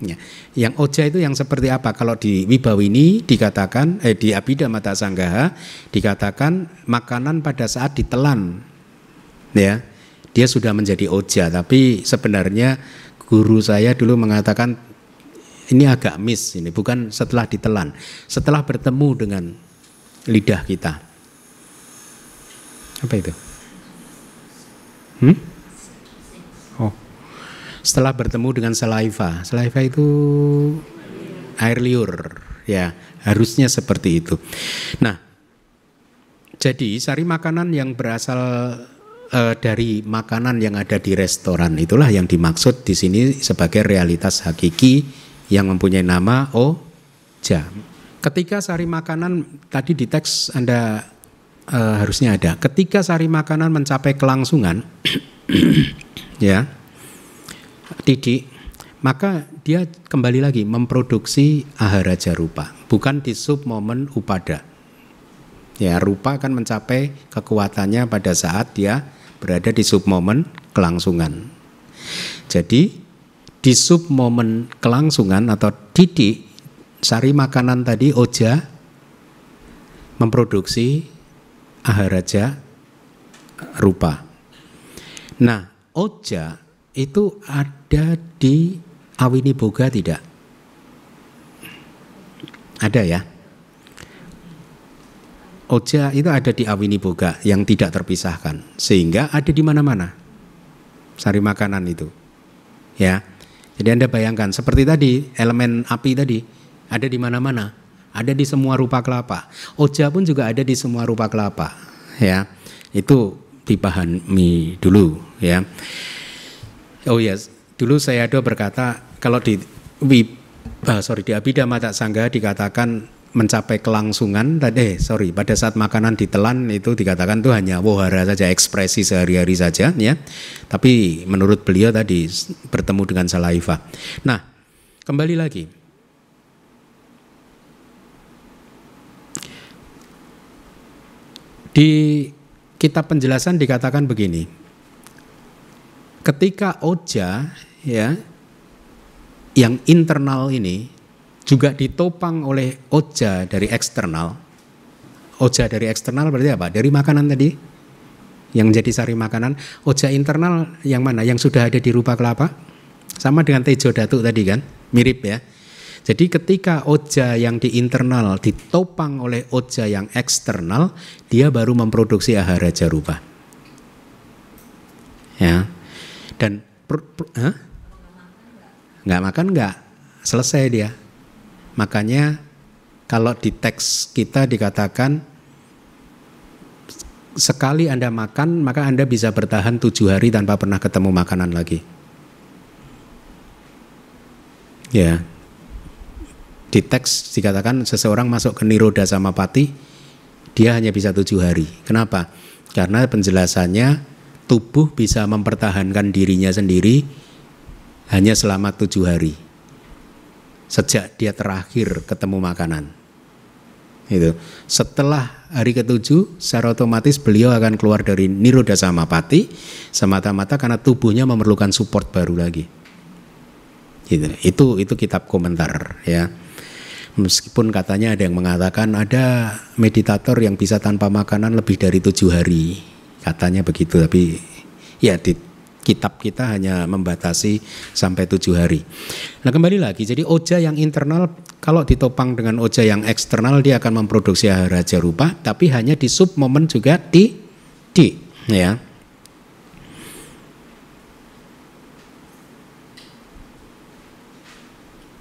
Ya. Yang oja itu yang seperti apa? Kalau di Wibawini dikatakan eh di Abhidhamma Sanggaha dikatakan makanan pada saat ditelan. Ya. Dia sudah menjadi oja, tapi sebenarnya guru saya dulu mengatakan ini agak miss ini, bukan setelah ditelan, setelah bertemu dengan lidah kita. Apa itu? Hmm? Oh. Setelah bertemu dengan saliva. Saliva itu air liur, ya. Harusnya seperti itu. Nah, jadi sari makanan yang berasal uh, dari makanan yang ada di restoran itulah yang dimaksud di sini sebagai realitas hakiki yang mempunyai nama oja. Ketika sari makanan tadi di teks Anda uh, harusnya ada. Ketika sari makanan mencapai kelangsungan ya. Tidik maka dia kembali lagi memproduksi ahara jarupa, bukan di sub momen upada. Ya, rupa akan mencapai kekuatannya pada saat dia berada di sub momen kelangsungan. Jadi di sub momen kelangsungan atau didik sari makanan tadi oja memproduksi aharaja rupa. Nah, oja itu ada di awini boga tidak? Ada ya? Oja itu ada di awini boga yang tidak terpisahkan, sehingga ada di mana-mana sari makanan itu. Ya, jadi anda bayangkan seperti tadi elemen api tadi ada di mana-mana, ada di semua rupa kelapa. Oja pun juga ada di semua rupa kelapa. Ya, itu dipahami dulu. Ya. Oh yes. dulu saya ada berkata kalau di uh, sorry di Abhidhamma Sangga dikatakan mencapai kelangsungan tadi eh, sorry pada saat makanan ditelan itu dikatakan tuh hanya wohara saja ekspresi sehari-hari saja ya. Tapi menurut beliau tadi bertemu dengan salaiva nah kembali lagi. Di kitab penjelasan dikatakan begini ketika oja ya yang internal ini juga ditopang oleh oja dari eksternal. Oja dari eksternal berarti apa? Dari makanan tadi yang menjadi sari makanan. Oja internal yang mana? Yang sudah ada di rupa kelapa? Sama dengan tejo datu tadi kan? Mirip ya. Jadi ketika oja yang di internal ditopang oleh oja yang eksternal, dia baru memproduksi ahara jarupa. Ya. Dan per, huh? nggak makan nggak selesai dia Makanya kalau di teks kita dikatakan sekali Anda makan maka Anda bisa bertahan tujuh hari tanpa pernah ketemu makanan lagi. Ya, di teks dikatakan seseorang masuk ke niroda sama pati dia hanya bisa tujuh hari. Kenapa? Karena penjelasannya tubuh bisa mempertahankan dirinya sendiri hanya selama tujuh hari sejak dia terakhir ketemu makanan. Itu. Setelah hari ketujuh, secara otomatis beliau akan keluar dari niroda samapati semata-mata karena tubuhnya memerlukan support baru lagi. Gitu. Itu itu kitab komentar ya. Meskipun katanya ada yang mengatakan ada meditator yang bisa tanpa makanan lebih dari tujuh hari, katanya begitu. Tapi ya di kitab kita hanya membatasi sampai tujuh hari. Nah kembali lagi, jadi oja yang internal kalau ditopang dengan oja yang eksternal dia akan memproduksi raja rupa, tapi hanya di sub momen juga di di ya.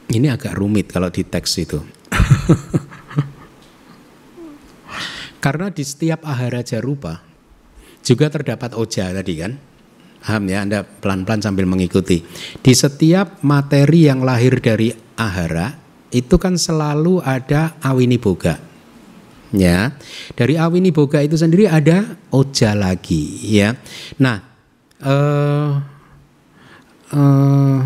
Ini agak rumit kalau di teks itu. Karena di setiap ahara jarupa juga terdapat oja tadi kan. Paham ya, Anda pelan-pelan sambil mengikuti. Di setiap materi yang lahir dari ahara itu kan selalu ada awini boga. Ya. Dari awini boga itu sendiri ada oja lagi, ya. Nah, eh eh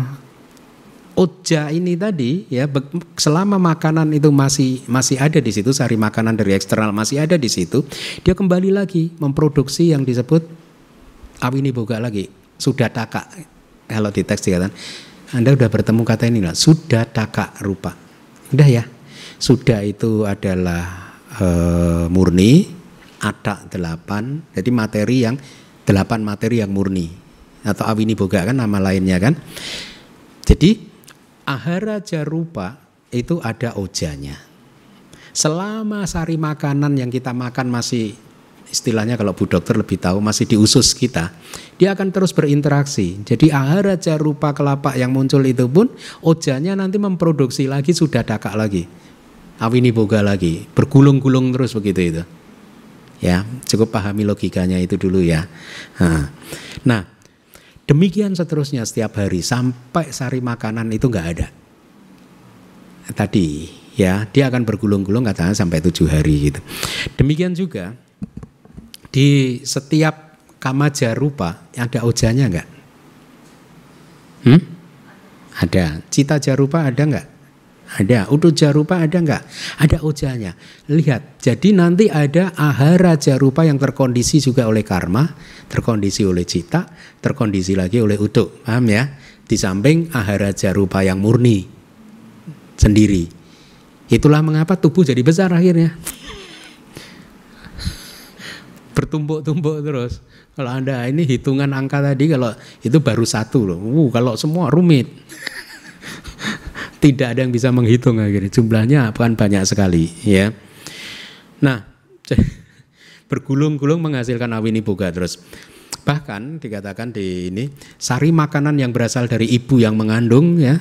oja ini tadi ya selama makanan itu masih masih ada di situ sari makanan dari eksternal masih ada di situ dia kembali lagi memproduksi yang disebut awini boga lagi. Sudah taka kalau di teks dikatakan anda sudah bertemu kata ini lah sudah taka rupa. Udah ya. Sudah itu adalah e, murni ada delapan. Jadi materi yang delapan materi yang murni. Atau awini boga kan nama lainnya kan. Jadi ahara jarupa itu ada ojanya. Selama sari makanan yang kita makan masih istilahnya kalau Bu Dokter lebih tahu masih di usus kita, dia akan terus berinteraksi. Jadi ahara rupa kelapa yang muncul itu pun ojanya nanti memproduksi lagi sudah dakak lagi. Awini boga lagi, bergulung-gulung terus begitu itu. Ya, cukup pahami logikanya itu dulu ya. Nah, demikian seterusnya setiap hari sampai sari makanan itu nggak ada. Tadi ya, dia akan bergulung-gulung katanya sampai tujuh hari gitu. Demikian juga di setiap kama jarupa ada ojanya enggak? Hmm? Ada. Cita jarupa ada enggak? Ada. Udu jarupa ada enggak? Ada ojanya. Lihat, jadi nanti ada ahara jarupa yang terkondisi juga oleh karma, terkondisi oleh cita, terkondisi lagi oleh udu. Paham ya? Di samping ahara jarupa yang murni sendiri. Itulah mengapa tubuh jadi besar akhirnya. Bertumpuk-tumpuk terus. Kalau Anda ini hitungan angka tadi kalau itu baru satu loh. Uh, kalau semua rumit. Tidak ada yang bisa menghitung akhirnya. Jumlahnya akan banyak sekali ya. Nah, bergulung-gulung menghasilkan awini boga terus. Bahkan dikatakan di ini sari makanan yang berasal dari ibu yang mengandung ya.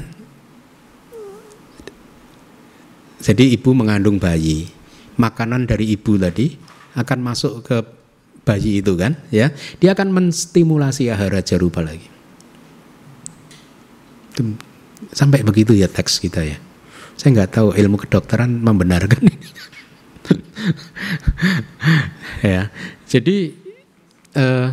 Jadi ibu mengandung bayi. Makanan dari ibu tadi akan masuk ke bayi itu kan ya. Dia akan menstimulasi ahara jarupa lagi. Sampai begitu ya teks kita ya. Saya nggak tahu ilmu kedokteran membenarkan ya. Jadi eh,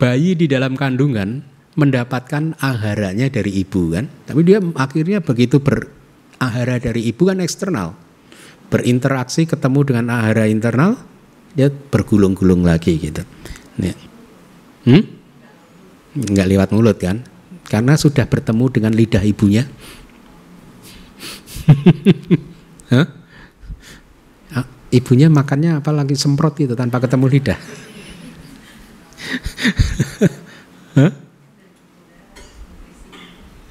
bayi di dalam kandungan mendapatkan aharanya dari ibu kan. Tapi dia akhirnya begitu berahara dari ibu kan eksternal. Berinteraksi ketemu dengan ahara internal dia bergulung-gulung lagi gitu. Hmm? Nggak lewat mulut kan? Karena sudah bertemu dengan lidah ibunya. Hah? Ah, ibunya makannya apalagi semprot gitu tanpa ketemu lidah.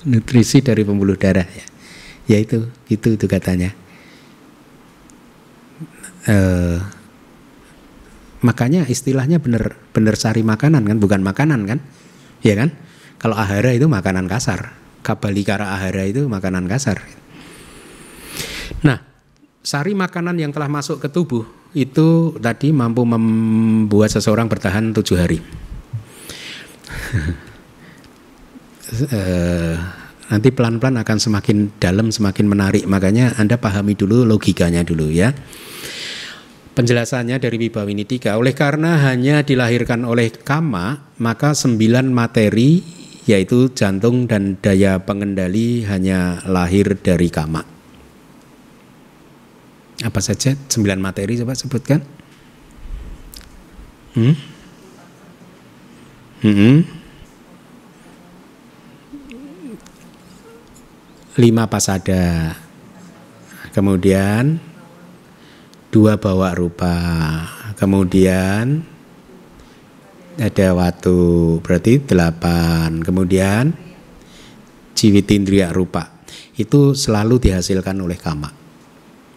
Nutrisi dari pembuluh darah ya. Ya itu, itu itu katanya. Uh, Makanya istilahnya benar benar sari makanan kan, bukan makanan kan? Ya kan? Kalau ahara itu makanan kasar. Kabalikara ahara itu makanan kasar. Nah, sari makanan yang telah masuk ke tubuh itu tadi mampu membuat seseorang bertahan tujuh hari. uh, nanti pelan-pelan akan semakin dalam, semakin menarik. Makanya Anda pahami dulu logikanya dulu ya penjelasannya dari Wibawinidika. Oleh karena hanya dilahirkan oleh kama, maka sembilan materi yaitu jantung dan daya pengendali hanya lahir dari kama. Apa saja sembilan materi coba sebutkan? Hmm? Hmm? Lima pasada. Kemudian dua bawa rupa. Kemudian ada waktu berarti delapan. Kemudian ciwitindria rupa. Itu selalu dihasilkan oleh kama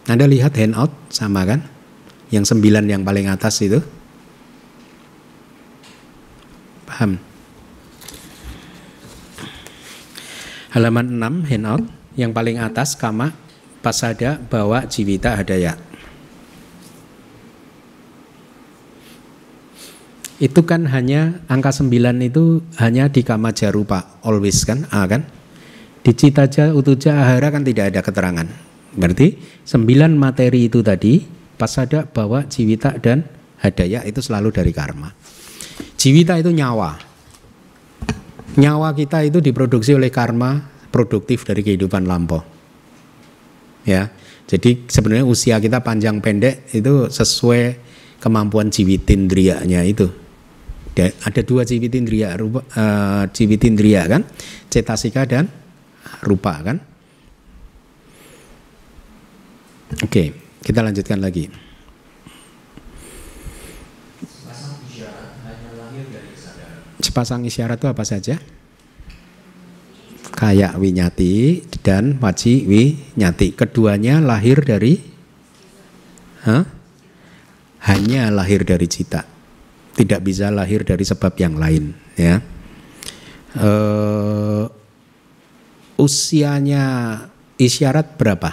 anda lihat handout sama kan? Yang sembilan yang paling atas itu. Paham? Halaman 6 handout. Yang paling atas kama pasada bawa jiwita hadaya itu kan hanya angka 9 itu hanya di kama jarupa always kan A kan? Di citaja utuja ahara kan tidak ada keterangan. Berarti 9 materi itu tadi pasada bawa jiwita dan hadaya itu selalu dari karma. Jiwita itu nyawa. Nyawa kita itu diproduksi oleh karma produktif dari kehidupan lampau. Ya. Jadi sebenarnya usia kita panjang pendek itu sesuai kemampuan jiwitindrianya itu ada dua ciwitindria rupa uh, kan cetasika dan rupa kan. Oke kita lanjutkan lagi. Sepasang isyarat itu apa saja? Kayak winyati dan waji winyati. Keduanya lahir dari huh? hanya lahir dari cita tidak bisa lahir dari sebab yang lain ya. Uh, usianya isyarat berapa?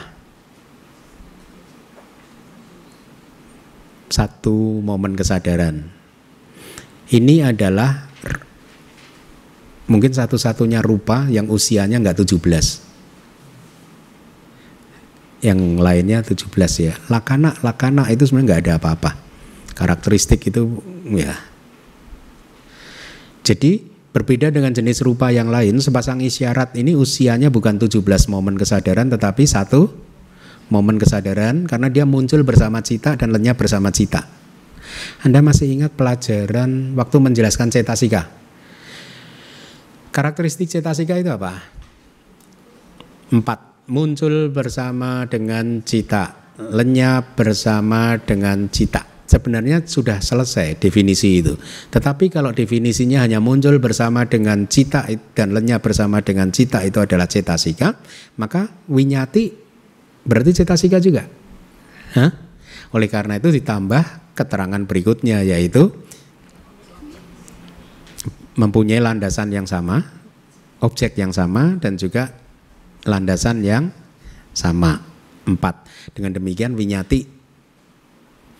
Satu momen kesadaran. Ini adalah mungkin satu-satunya rupa yang usianya nggak 17 yang lainnya 17 ya. Lakana lakana itu sebenarnya nggak ada apa-apa karakteristik itu ya. Jadi berbeda dengan jenis rupa yang lain, sepasang isyarat ini usianya bukan 17 momen kesadaran tetapi satu momen kesadaran karena dia muncul bersama cita dan lenyap bersama cita. Anda masih ingat pelajaran waktu menjelaskan cetasika? Karakteristik cetasika itu apa? Empat, muncul bersama dengan cita, lenyap bersama dengan cita sebenarnya sudah selesai definisi itu. Tetapi kalau definisinya hanya muncul bersama dengan cita dan lenyap bersama dengan cita itu adalah cetasika, maka winyati berarti cetasika juga. Hah? Oleh karena itu ditambah keterangan berikutnya yaitu mempunyai landasan yang sama, objek yang sama dan juga landasan yang sama. Empat. Dengan demikian winyati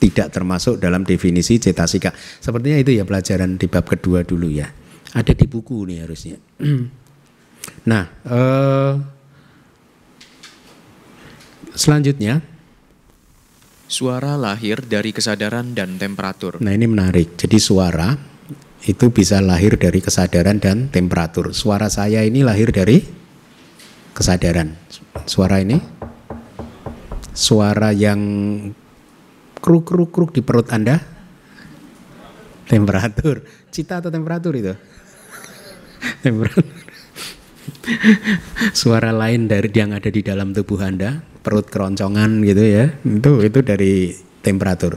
tidak termasuk dalam definisi cetasika. Sepertinya itu ya pelajaran di bab kedua dulu ya. Ada di buku nih harusnya. nah, eh, selanjutnya suara lahir dari kesadaran dan temperatur. Nah, ini menarik. Jadi suara itu bisa lahir dari kesadaran dan temperatur. Suara saya ini lahir dari kesadaran. Suara ini suara yang kruk kruk kruk di perut Anda? Temperatur. Cita atau temperatur itu? temperatur. Suara lain dari yang ada di dalam tubuh Anda, perut keroncongan gitu ya. Itu itu dari temperatur.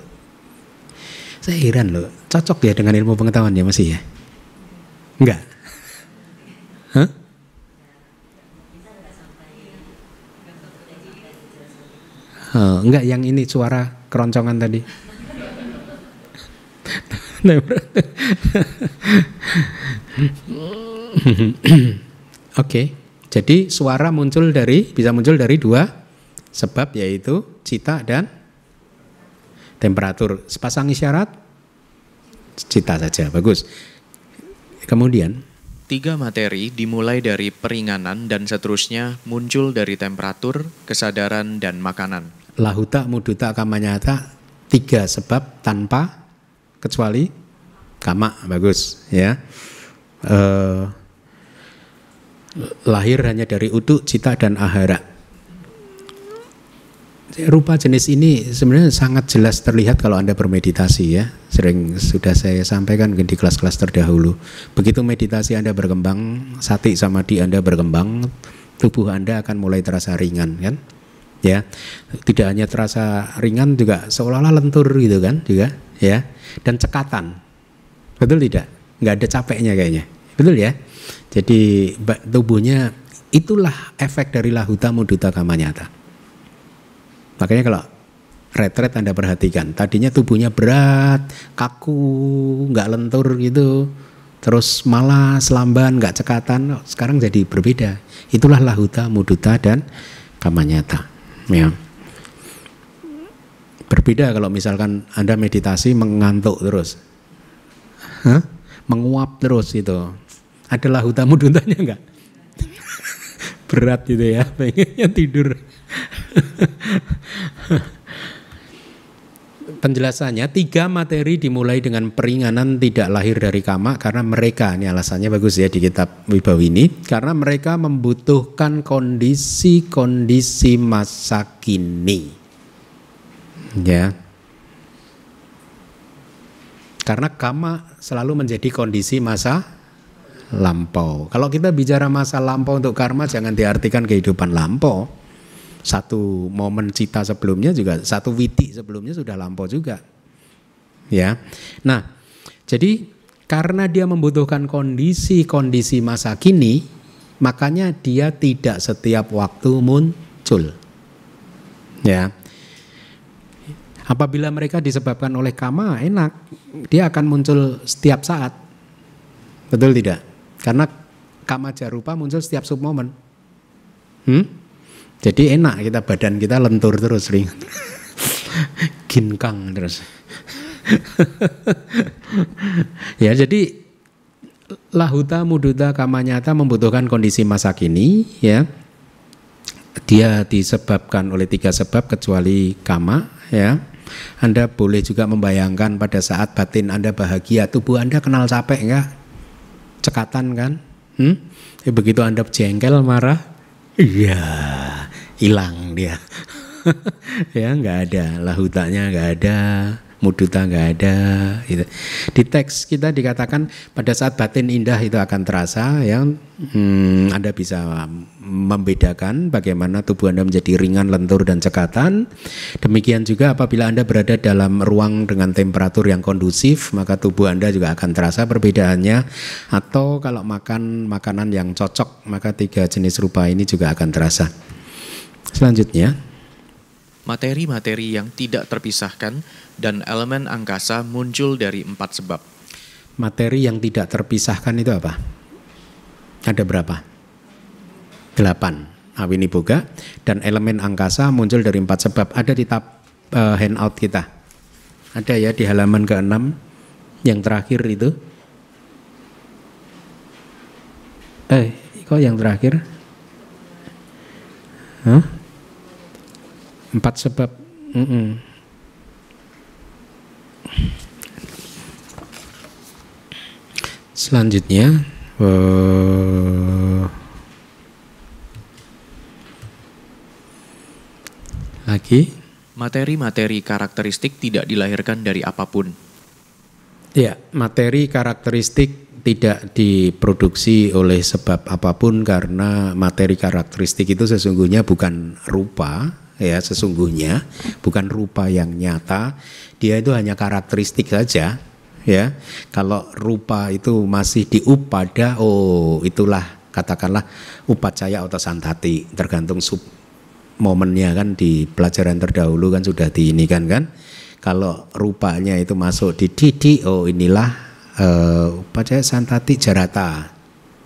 Saya heran loh, cocok ya dengan ilmu pengetahuan ya masih ya? Enggak? Hah? Oh, enggak yang ini suara keroncongan tadi. Oke, jadi suara muncul dari bisa muncul dari dua sebab yaitu cita dan temperatur. Sepasang isyarat cita saja, bagus. Kemudian Tiga materi dimulai dari peringanan dan seterusnya muncul dari temperatur, kesadaran, dan makanan lahuta muduta kamanyata tiga sebab tanpa kecuali kama bagus ya. Eh, lahir hanya dari utuk cita dan ahara. Rupa jenis ini sebenarnya sangat jelas terlihat kalau anda bermeditasi ya. Sering sudah saya sampaikan di kelas-kelas terdahulu. Begitu meditasi anda berkembang sati sama di anda berkembang tubuh anda akan mulai terasa ringan kan ya. Tidak hanya terasa ringan juga seolah-olah lentur gitu kan juga ya. Dan cekatan. Betul tidak? Nggak ada capeknya kayaknya. Betul ya? Jadi tubuhnya itulah efek dari lahuta muduta kamanyata makanya kalau retret anda perhatikan tadinya tubuhnya berat kaku nggak lentur gitu terus malah selamban nggak cekatan sekarang jadi berbeda. Itulah lahuta muduta dan kamanyata Ya. Berbeda kalau misalkan Anda meditasi mengantuk terus. Hah? Menguap terus itu. Ada lahutamu duntanya enggak? Berat gitu ya, pengennya tidur. penjelasannya tiga materi dimulai dengan peringanan tidak lahir dari kama karena mereka ini alasannya bagus ya di kitab Wibawi ini karena mereka membutuhkan kondisi-kondisi masa kini. Ya. Karena kama selalu menjadi kondisi masa lampau. Kalau kita bicara masa lampau untuk karma jangan diartikan kehidupan lampau satu momen cita sebelumnya juga satu witi sebelumnya sudah lampau juga. Ya. Nah, jadi karena dia membutuhkan kondisi-kondisi masa kini, makanya dia tidak setiap waktu muncul. Ya. Apabila mereka disebabkan oleh kama, enak. Dia akan muncul setiap saat. Betul tidak? Karena kama jarupa muncul setiap sub momen. Hmm? Jadi enak kita badan kita lentur terus ringan. Ginkang terus. ya jadi lahuta muduta kamanyata membutuhkan kondisi masa kini ya. Dia disebabkan oleh tiga sebab kecuali kama ya. Anda boleh juga membayangkan pada saat batin Anda bahagia, tubuh Anda kenal capek enggak? Cekatan kan? Hmm? Ya, begitu Anda jengkel, marah, iya hilang dia ya nggak ada lahutanya nggak ada muduta nggak ada. Gitu. Di teks kita dikatakan pada saat batin indah itu akan terasa, yang hmm, Anda bisa membedakan bagaimana tubuh Anda menjadi ringan, lentur dan cekatan. Demikian juga apabila Anda berada dalam ruang dengan temperatur yang kondusif, maka tubuh Anda juga akan terasa perbedaannya. Atau kalau makan makanan yang cocok, maka tiga jenis rupa ini juga akan terasa. Selanjutnya, materi-materi yang tidak terpisahkan dan elemen angkasa muncul dari empat sebab. Materi yang tidak terpisahkan itu apa? Ada berapa? Delapan. Awini Boga dan elemen angkasa muncul dari empat sebab. Ada di tab uh, handout kita. Ada ya di halaman ke-6 yang terakhir itu. Eh, kok yang terakhir? Hah? Empat sebab. Mm -mm. Selanjutnya, uh, lagi materi-materi karakteristik tidak dilahirkan dari apa pun. Ya, materi karakteristik tidak diproduksi oleh sebab apa pun karena materi karakteristik itu sesungguhnya bukan rupa, ya sesungguhnya bukan rupa yang nyata. Dia itu hanya karakteristik saja ya. Kalau rupa itu masih diup pada oh itulah katakanlah upacaya atau santati tergantung sub momennya kan di pelajaran terdahulu kan sudah di ini kan. Kan kalau rupanya itu masuk di didi oh inilah uh, upacaya santati jarata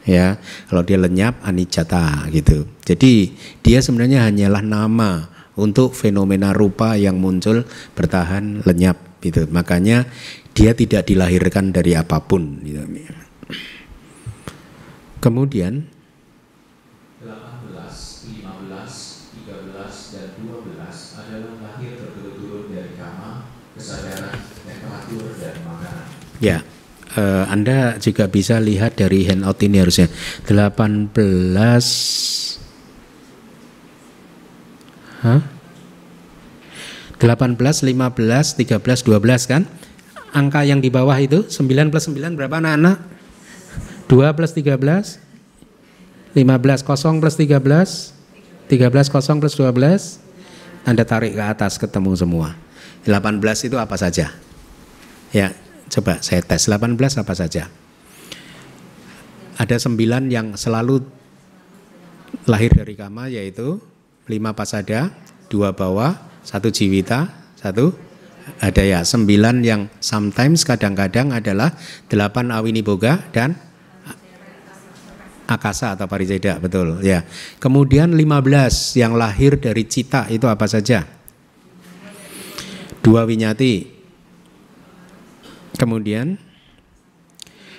ya kalau dia lenyap anijata gitu jadi dia sebenarnya hanyalah nama untuk fenomena rupa yang muncul bertahan lenyap gitu. Makanya dia tidak dilahirkan dari apa pun gitu. Kemudian 18, 15, 13 dan 12 adalah lahir berturut-turut dari kama, kesadaran, temperatur dan makanan. Ya. Uh, Anda juga bisa lihat dari handout ini harusnya 18 Hah? 18, 15, 13, 12 kan? Angka yang di bawah itu 9 plus 9 berapa anak-anak? 2 plus 13 15 kosong plus 13 13 kosong plus 12 Anda tarik ke atas ketemu semua 18 itu apa saja? Ya coba saya tes 18 apa saja? Ada 9 yang selalu lahir dari kama yaitu lima pasada, dua bawah, satu jiwita, satu ada ya sembilan yang sometimes kadang-kadang adalah delapan awini boga dan akasa atau parijeda betul ya. Kemudian lima belas yang lahir dari cita itu apa saja? Dua winyati. Kemudian?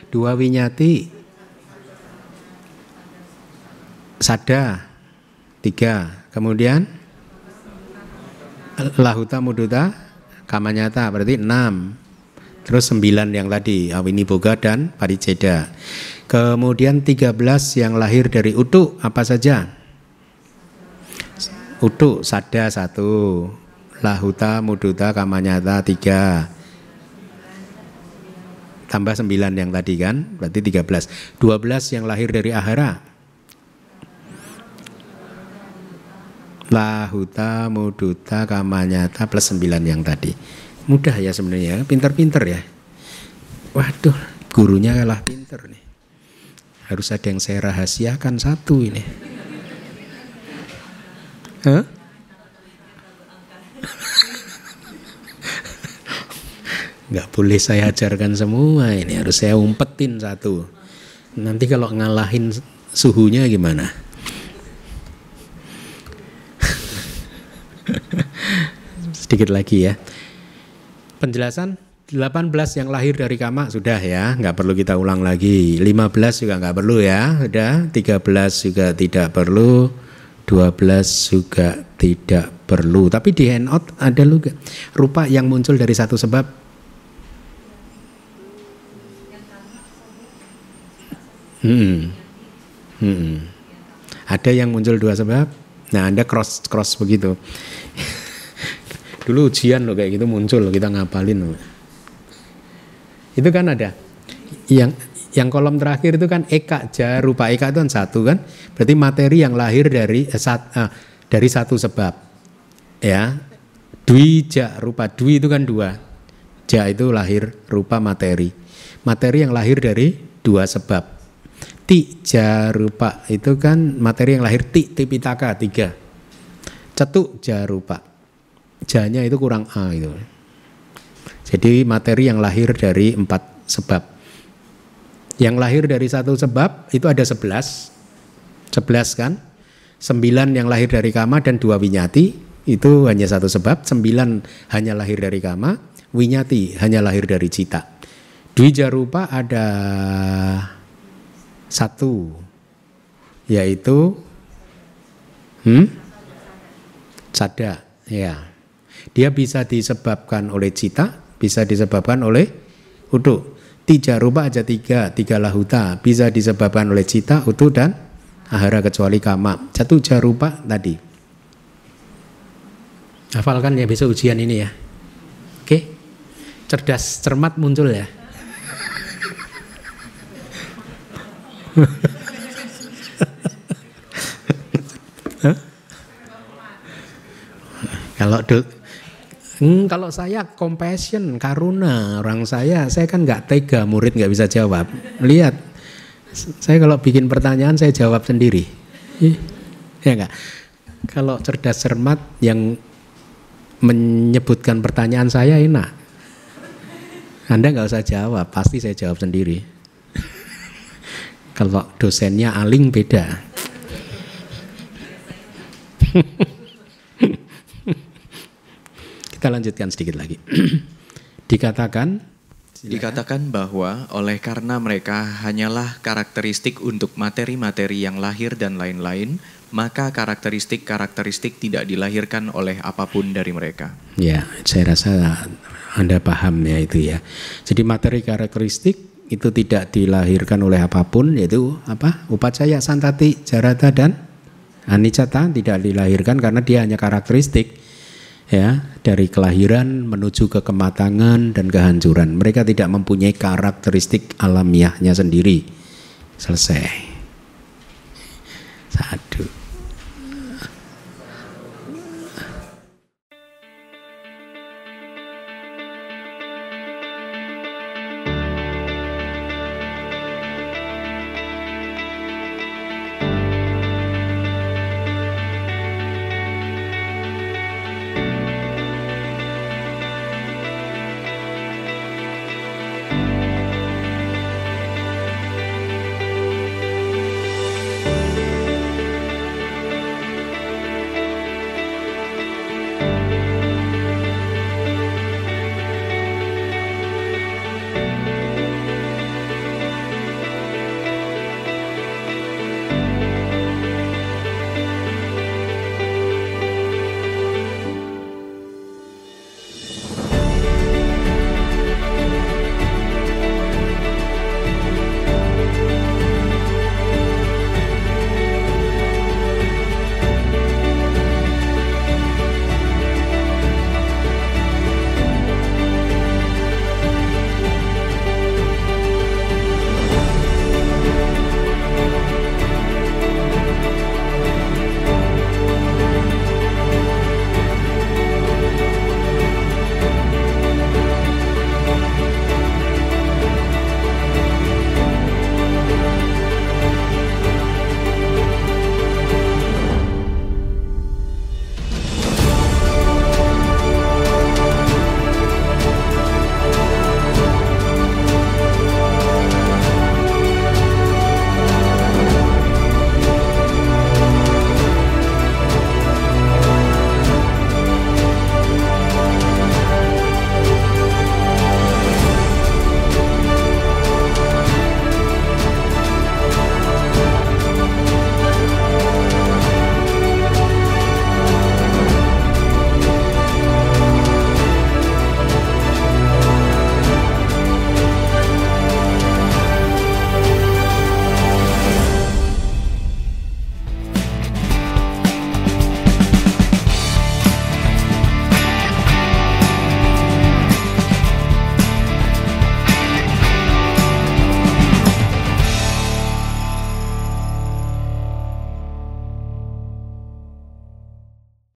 Dua winyati. Sada. Tiga. Kemudian? Lahuta muduta. Kamanyata. Berarti enam. Terus sembilan yang tadi. Awini boga dan pariceda. Kemudian tiga belas yang lahir dari utu apa saja? Utu sada satu, lahuta muduta. Kamanyata tiga. Tambah sembilan yang tadi kan, berarti tiga belas. Dua belas yang lahir dari ahara. Lahuta muduta kamanyata plus sembilan yang tadi. Mudah ya sebenarnya pinter-pinter ya. Waduh gurunya kalah pinter nih. Harus ada yang saya rahasiakan satu ini. Huh? Nggak boleh saya ajarkan semua ini harus saya umpetin satu nanti kalau ngalahin suhunya gimana Sedikit lagi ya. Penjelasan 18 yang lahir dari kama sudah ya, nggak perlu kita ulang lagi. 15 juga nggak perlu ya, sudah. 13 juga tidak perlu. 12 juga tidak perlu. Tapi di handout ada juga rupa yang muncul dari satu sebab. Hmm. Hmm. Ada yang muncul dua sebab. Nah, Anda cross cross begitu. dulu ujian loh kayak gitu muncul kita ngapalin loh. Itu kan ada yang yang kolom terakhir itu kan eka ja rupa eka itu kan satu kan berarti materi yang lahir dari eh, sat, eh, dari satu sebab ya dwi ja rupa dwi itu kan dua ja itu lahir rupa materi materi yang lahir dari dua sebab ti ja rupa itu kan materi yang lahir ti tipitaka tiga cetuk ja rupa janya itu kurang a itu jadi materi yang lahir dari empat sebab yang lahir dari satu sebab itu ada sebelas. Sebelas kan? Sembilan yang lahir dari kama dan dua winyati itu hanya satu sebab. Sembilan hanya lahir dari kama, winyati hanya lahir dari cita. Dwijarupa ada satu yaitu hmm? sada ya dia bisa disebabkan oleh cita bisa disebabkan oleh uduk Tiga rupa aja tiga, tiga lahuta bisa disebabkan oleh cita, utuh dan ahara kecuali kama. Satu jarupa tadi. Hafalkan ya besok ujian ini ya. Oke. Cerdas cermat muncul ya. Kalau Hmm, kalau saya compassion, karuna orang saya, saya kan nggak tega murid nggak bisa jawab. Lihat, saya kalau bikin pertanyaan saya jawab sendiri. Ya enggak? Kalau cerdas cermat yang menyebutkan pertanyaan saya enak. Anda nggak usah jawab, pasti saya jawab sendiri. Kalau dosennya aling beda. Kita lanjutkan sedikit lagi. Dikatakan Dikatakan bahwa oleh karena mereka hanyalah karakteristik untuk materi-materi yang lahir dan lain-lain, maka karakteristik-karakteristik tidak dilahirkan oleh apa pun dari mereka. Ya, saya rasa Anda paham ya itu ya. Jadi materi karakteristik itu tidak dilahirkan oleh apa pun yaitu apa? Upacaya santati, jarata dan anicata tidak dilahirkan karena dia hanya karakteristik ya dari kelahiran menuju ke kematangan dan kehancuran. Mereka tidak mempunyai karakteristik alamiahnya sendiri. Selesai. Satu.